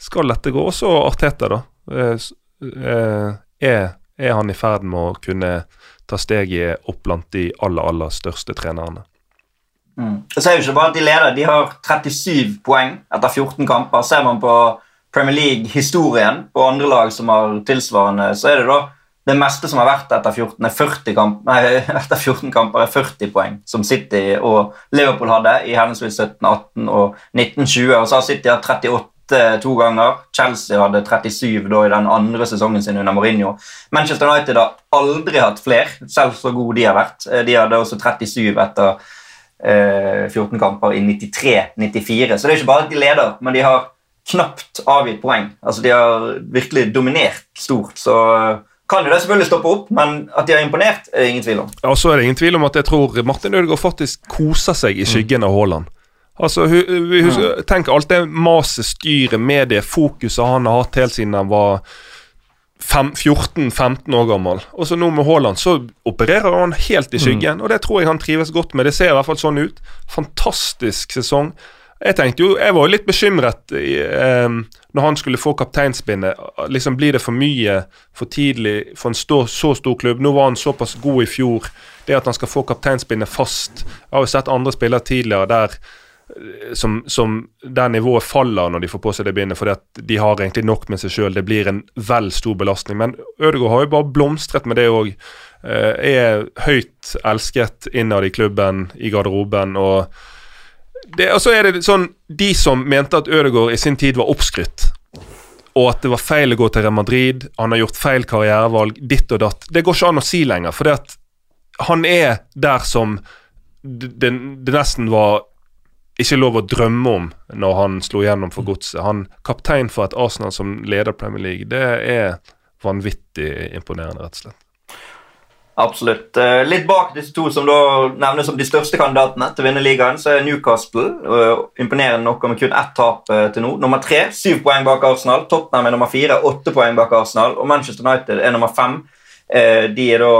Skal dette gå? Også Arteta, da. Eh, eh, er, er han i ferd med å kunne ta steget opp blant de aller, aller største trenerne?
Så er jo ikke bare at de leder, de har 37 poeng etter 14 kamper. Ser man på Premier League-historien på andre lag som har tilsvarende, så er det da det meste som har vært etter 14, er 40 kamp, nei, etter 14 kamper, er 40 poeng, som City og Liverpool hadde i henholdsvis 17, 18 og 1920. Og så har City hatt 38 to ganger. Chelsea hadde 37 da i den andre sesongen sin under Mourinho. Manchester United har aldri hatt flere, selv så gode de har vært. Eh, De hadde også 37 etter 14 kamper i 93-94. Så det er ikke bare at de leder, men de har knapt avgitt poeng. Altså De har virkelig dominert stort. Så eh, kan jo det selvfølgelig stoppe opp, men at de har imponert, er det ingen tvil om.
Og så er det ingen tvil om at jeg tror Martin Ødegaard faktisk koser seg i skyggen av Haaland. Altså, husker, Tenk alt det maset, styret, mediet, fokuset han har hatt helt siden han var 14-15 år gammel. Og så nå med Haaland så opererer han helt i skyggen, og det tror jeg han trives godt med. Det ser i hvert fall sånn ut. Fantastisk sesong. Jeg tenkte jo, jeg var jo litt bekymret i, eh, når han skulle få kapteinspinnet. Liksom Blir det for mye for tidlig for en stå, så stor klubb? Nå var han såpass god i fjor. Det at han skal få kapteinspinnet fast Jeg har jo sett andre spillere tidligere der som, som der nivået faller når de får på seg det bindet, fordi at de har egentlig nok med seg sjøl. Det blir en vel stor belastning. Men Ødegaard har jo bare blomstret med det òg. eh, er høyt elsket innad i klubben, i garderoben. og det, og så er det sånn De som mente at Ødegaard i sin tid var oppskrytt, og at det var feil å gå til Real Madrid, han har gjort feil karrierevalg, ditt og datt Det går ikke an å si lenger, for det at han er der som det, det, nesten var ikke lov å drømme om når han slo gjennom for godset. Han kaptein for et Arsenal som leder Premier League, det er vanvittig imponerende, rett og slett.
Absolutt. Eh, Litt bak disse to som da nevnes som de største kandidatene til å vinne ligaen, så er Newcastle imponerende nok med kun ett tap eh, til nå. Nummer tre, syv poeng bak Arsenal. Tottenham er nummer fire, åtte poeng bak Arsenal. Og Manchester United er nummer fem. Eh, De er da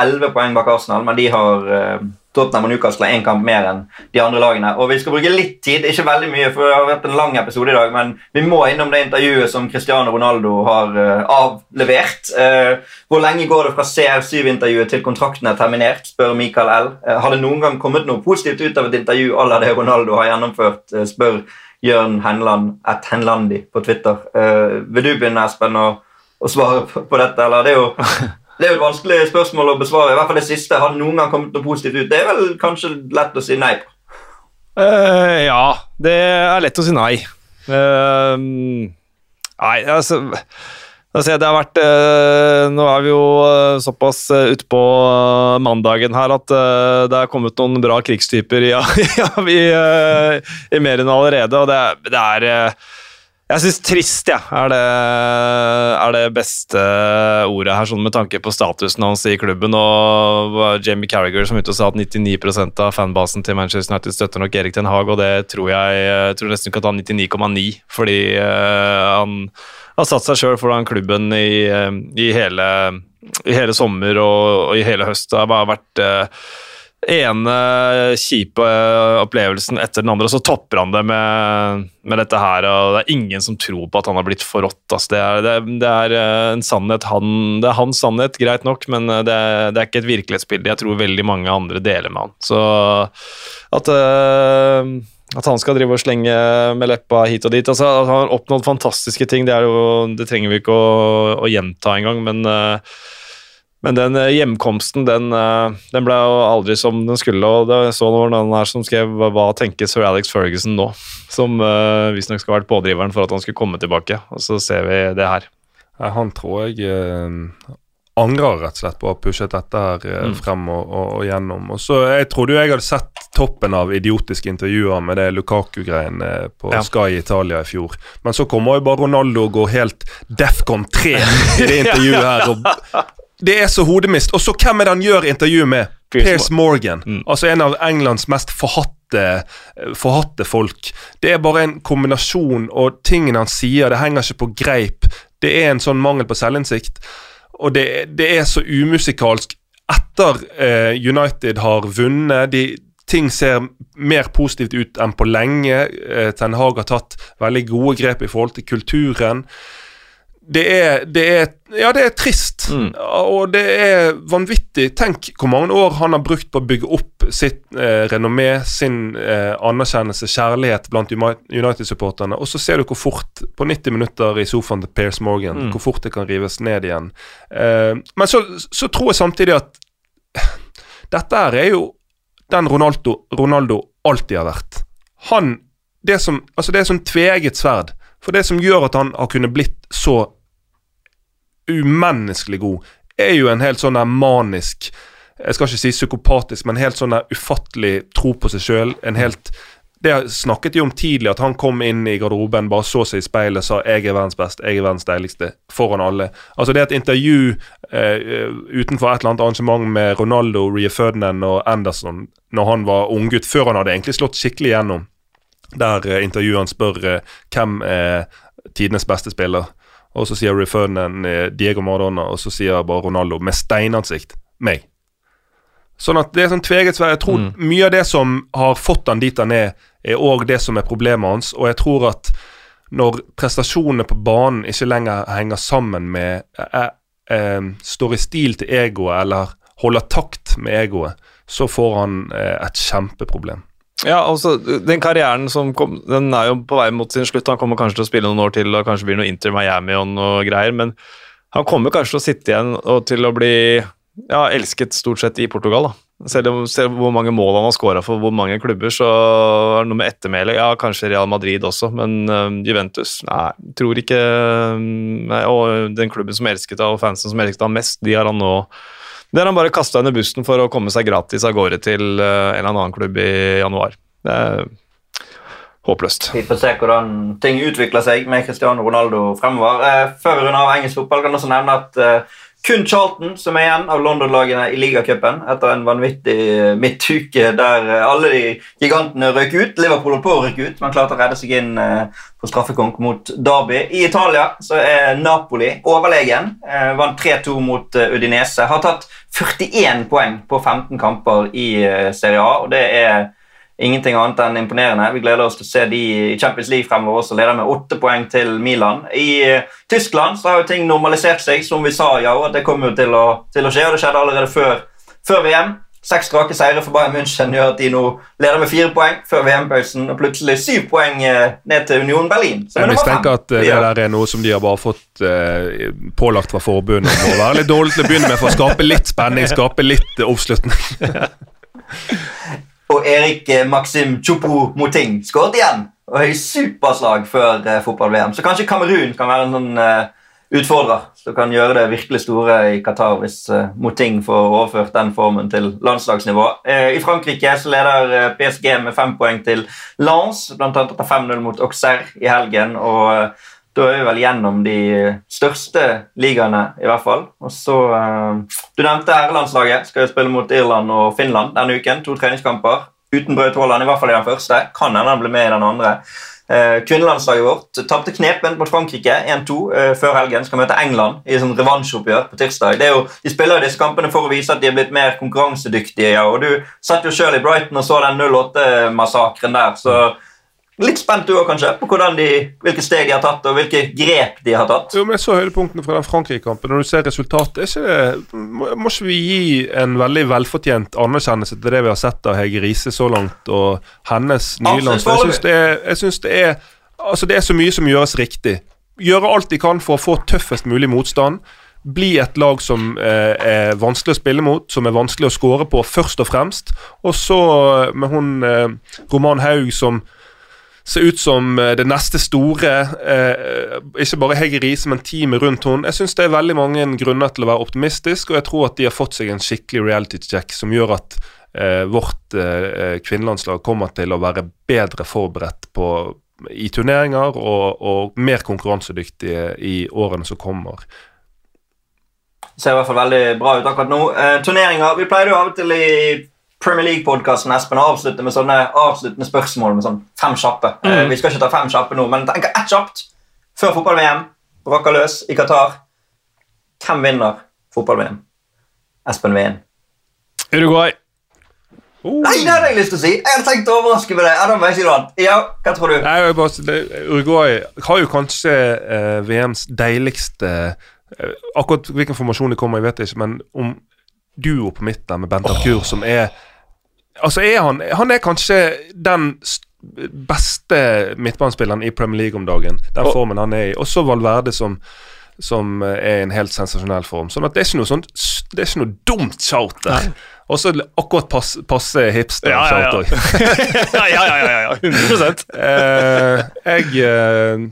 elleve poeng bak Arsenal, men de har Tottenham og Newcastle har én kamp mer enn de andre lagene. Og Vi skal bruke litt tid, ikke veldig mye, for det har vært en lang episode i dag, men vi må innom det intervjuet som Cristiano Ronaldo har uh, avlevert. Uh, hvor lenge går det fra CR7-intervjuet til kontrakten er terminert, spør Michael L. Uh, har det noen gang kommet noe positivt ut av et intervju à la det Ronaldo har gjennomført, spør Jørn Henland at Henlandi på Twitter. Vil du begynne, Espen, å, å svare på, på dette, eller? Det er jo det er jo et vanskelig spørsmål å besvare. i hvert fall det siste. Har det noen gang kommet noe positivt ut? Det er vel kanskje lett å si nei på.
Uh, ja, det er lett å si nei. Uh, nei, altså Det har vært eh, Nå er vi jo såpass utpå mandagen her at det er kommet noen bra krigstyper i, i, i, i mer enn allerede, og det, det er jeg syns trist ja, er, det, er det beste ordet her, sånn med tanke på statusen hans i klubben. Og Jamie Carragher som ute og sa at 99% av fanbasen til Manchester United støtter nok Erik Ten Hag, og det tror jeg, jeg tror nesten ikke at han 99,9, fordi eh, han har satt seg sjøl foran klubben i, eh, i, hele, i hele sommer og, og i hele høst. Det har bare vært eh, ene kjipe opplevelsen etter den andre, og så topper han det med, med dette her. og Det er ingen som tror på at han har blitt forrådt. Altså. Det, er, det, det er eh, en sannhet han, Det er hans sannhet, greit nok, men eh, det, er- det er ikke et virkelighetsbilde jeg tror veldig mange andre deler med han. Så at øh, at han skal drive og slenge med leppa hit og dit. altså at Han har oppnådd fantastiske ting, det, jo, det trenger vi ikke å, å gjenta engang, men eh, men den eh, hjemkomsten, den, eh, den ble jo aldri som den skulle. og det så noen her som skrev hva- tenker sir Alex Ferguson nå?' Som uh, visstnok skal ha vært pådriveren for at han skulle komme tilbake. Og så ser vi det her.
Han tror jeg eh, angrer rett og slett på å ha pushet dette her
Mm.
frem og, og, og gjennom. Og så Jeg trodde jo jeg hadde sett toppen av idiotiske intervjuer med det Lukaku-greiene på
Ja.
Sky Italia i fjor. Men så kommer jo bare Ronaldo og går helt Defcon 3 i det intervjuet her. Og det er så hodemist. Og så hvem er det han gjør intervju med?
Piers
Morgan.
Mm.
Altså en av Englands mest forhatte, forhatte folk. Det er bare en kombinasjon, og tingene han sier, det henger ikke på greip. Det er en sånn mangel på selvinnsikt. Og det, det er så umusikalsk. Etter eh, United har vunnet de, Ting ser mer positivt ut enn på lenge. Eh, Ten Hag har tatt veldig gode grep i forhold til kulturen. Det er, det er Ja, det er trist.
Mm.
Og det er vanvittig. Tenk hvor mange år han har brukt på å bygge opp sitt eh, renommé, sin eh, anerkjennelse, kjærlighet blant United-supporterne, og så ser du hvor fort, på 90 minutter i sofaen til Piers Morgan,
Mm.
hvor fort det kan rives ned igjen. Eh, men så, så tror jeg samtidig at dette her er jo den Ronaldo, Ronaldo alltid har vært. Han det, som, altså det er sånn tveegget sverd. For det som gjør at han har kunnet blitt så umenneskelig god, er jo en helt sånn der manisk Jeg skal ikke si psykopatisk, men helt sånn der ufattelig tro på seg sjøl. En helt det snakket de om tidlig, at han kom inn i garderoben, bare så seg i speilet sa 'jeg er verdens best, jeg er verdens deiligste', foran alle. Altså Det er et intervju eh, utenfor et eller annet arrangement med Ronaldo, Ria Ferdinand og Anderson når han var unggutt, før han hadde egentlig slått skikkelig gjennom. Der eh, intervjueren spør eh, hvem er tidenes beste spiller. Og så sier Refernan eh, Diego Maradona, og så sier bare Ronaldo med steinansikt meg. Sånn at det er sånn tveget sverd. Jeg tror
Mm.
mye av det som har fått han dit han er, er òg det som er problemet hans. Og jeg tror at når prestasjonene på banen ikke lenger henger sammen med eh, eh, Står i stil til egoet eller holder takt med egoet, så får han eh, et kjempeproblem.
Ja, altså, den karrieren som kom, den er jo på vei mot sin slutt. Han kommer kanskje til å spille noen år til, og kanskje blir noe Inter Miami og noe greier, men han kommer kanskje til å sitte igjen og til å bli ja, elsket stort sett i Portugal. da. Selv om selv hvor mange mål han har skåra for hvor mange klubber, så er det noe med ettermælet. Ja, kanskje Real Madrid også, men uh, Juventus Nei, tror ikke nei, Og den klubben som elsket ham, og fansen som elsket ham mest, de har han nå Det har han bare kasta under bussen for å komme seg gratis av gårde til uh, en eller annen klubb i januar. Det er håpløst.
Vi får se hvordan ting utvikler seg med Cristiano Ronaldo fremover. Eh, før vi runder av engelsk fotball, kan jeg også nevne at eh, kun Charlton som er igjen av London-lagene i ligacupen etter en vanvittig eh, midtuke der eh, alle de gigantene røk ut. Liverpool holdt på å rykke ut, men klarte å redde seg inn eh, på straffekonk mot Derby. I Italia så er Napoli overlegen. Vant 3-2 mot Udinese. Har tatt 41 poeng på 15 kamper i Serie A, og det er ingenting annet enn imponerende. Vi gleder oss til å se de i Champions League fremover også, leder med åtte poeng til Milan. I eh, Tyskland så har jo ting normalisert seg, som vi sa, ja, og det kommer jo til å, til å skje. og Det skjedde allerede før, før VM. Seks strake seire for Bayern München gjør at de nå leder med fire poeng før VM-pausen, og plutselig syv poeng eh, ned til Union Berlin. Så
Jeg mistenker at eh, det der er noe som de har bare fått eh, pålagt fra forbundet. Må være litt dårlig til å begynne med for å skape litt spenning, skape litt oppslutning.
Og Erik eh, Maxim Choupo-Moting skåret igjen. Og er i superslag før eh, fotball-VM. Så kanskje Kamerun kan være en sånn eh, utfordrer som kan gjøre det virkelig store i Qatar hvis Moting får overført den formen til landslagsnivå. I Frankrike så leder PSG med fem poeng til Lens, bl.a. etter 5-0 mot Auxerre i helgen. og da er vi vel gjennom de største ligaene, i hvert fall. Og så, eh, Du nevnte herrelandslaget. Skal jo spille mot Irland og Finland denne uken. To treningskamper uten Braut Haaland, i hvert fall i den første. Kan hende han blir med i den andre. Eh, Kvinnelandslaget vårt tapte knepent mot Frankrike 1-2 eh, før helgen. Skal møte England i sånn revansjeoppgjør på tirsdag. Jo, de spiller disse kampene for å vise at de er blitt mer konkurransedyktige. Ja. og Du satt jo selv i Brighton og så den 08-massakren der. så Litt spent du òg, kanskje, på de, hvilke steg de har tatt og hvilke grep de har tatt.
Jo, men Jeg så høydepunktene fra den Frankrike-kampen. Når du ser resultatet, er ikke det, må, ikke vi gi en veldig velfortjent anerkjennelse til det vi har sett av Hege Riise så langt, og hennes nye landslag? Jeg syns det, er- Altså, det er så mye som gjøres riktig. Gjøre alt de kan for å få tøffest mulig motstand. Bli et lag som eh, er vanskelig å spille mot, som er vanskelig å score på, først og fremst. Og så eh, med hun eh, Roman Haug som ser ut som eh, det neste store. Eh, ikke bare Hege Riise, men teamet rundt henne. Jeg syns det er veldig mange grunner til å være optimistisk, og jeg tror at de har fått seg en skikkelig reality check som gjør at eh, vårt eh, kvinnelandslag kommer til å være bedre forberedt på, i turneringer og, og mer konkurransedyktige i årene som kommer.
Det Ser i hvert fall veldig bra ut akkurat nå. Eh, turneringer Vi pleier jo av og til i Premier League-podkasten Espen avslutter avslutte med sånne avsluttende spørsmål med sånn fem kjappe. Eh, vi skal ikke ta fem kjappe nå, men tenk ett kjapt før fotball-VM. Braker løs i Qatar. Hvem vinner fotball-VM? Espen Wien.
Uruguay.
Nei, det hadde jeg lyst til å si! Jeg hadde tenkt å overraske med det. Ja, jeg sier noe. Ja, hva tror du?
Nei, jeg bare, det, Uruguay har jo kanskje eh, VMs deiligste eh, Akkurat hvilken formasjon de kommer i, vet jeg ikke, men om duo på midten med Bent Arkur, oh. som er Altså, er han Han er kanskje den beste midtbanespilleren i Premier League om dagen. Den
Og-
formen han er i. Også Valverde, som som er i en helt sensasjonell form. Sånn at det er ikke noe sånt Det er ikke noe dumt shout der. Og så akkurat passe, passe hipster. Ja,
ja, ja, ja, ja, ja, ja, 100
Eh, jeg eh,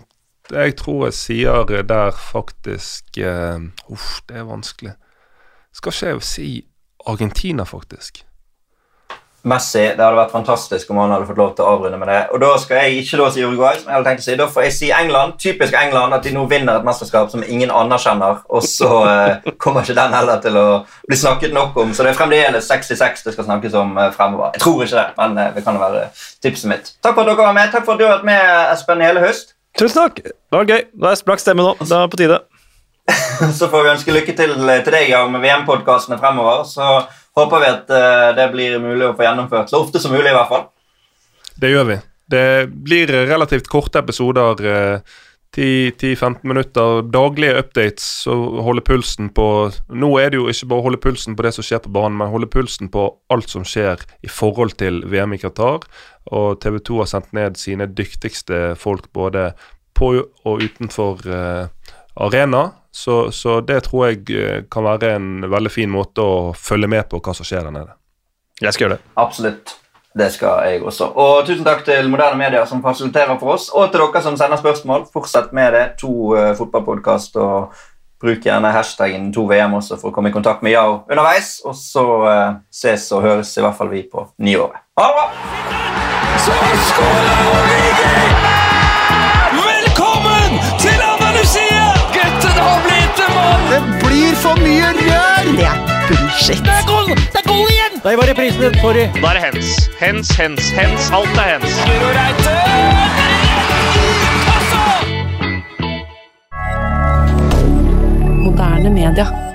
Jeg tror jeg sier der faktisk eh, Uff, det er vanskelig. Skal ikke jeg si Argentina, faktisk?
Messi. Det hadde vært fantastisk om han hadde fått lov til å avrunde med det. Og da skal jeg ikke da si Uruguay, som jeg hadde tenkt å si. Da får jeg si England. Typisk England at de nå vinner et mesterskap som ingen anerkjenner, og så eh, kommer ikke den heller til å bli snakket nok om. Så det er fremdeles 66 det skal snakkes om eh, fremover. Jeg tror ikke det, men eh, det kan være tipset mitt. Takk for at dere var med. Takk for at du har vært med, Espen, hele høst.
Tusen takk. Det var gøy. Da er sprakk stemme nå. Det er på tide.
Så får vi ønske lykke til eh, til deg ja, med VM-podkastene fremover. Så håper vi at eh, det blir mulig å få gjennomført så ofte som mulig, i hvert fall.
Det gjør vi. Det blir relativt korte episoder. eh, 10-15 minutter daglige updates og holde pulsen på Nå er det jo ikke bare å holde pulsen på det som skjer på banen, men holde pulsen på alt som skjer i forhold til VM i Qatar. Og TV 2 har sendt ned sine dyktigste folk både på og utenfor uh, arena. Så, så det tror jeg eh, kan være en veldig fin måte å følge med på hva som skjer der nede.
Jeg skal gjøre det.
Absolutt. Det skal jeg også. Og tusen takk til Moderne Media som fasiliterer for oss, og til dere som sender spørsmål. Fortsett med det. To uh, fotballpodkast, og bruk gjerne hashtaggen 2VM også for å komme i kontakt med Yao underveis. Og så uh, ses og høres i hvert fall vi på nyåret. Ha det bra!
Så skårer Origi!
For mye rør! Det er bullshit.
Det er goal! Det er goal igjen!
Der var reprisen. Sorry.
Da er det hens. Hens, hens, hens. Alt er hens.
Guro Reite!
Moderne media.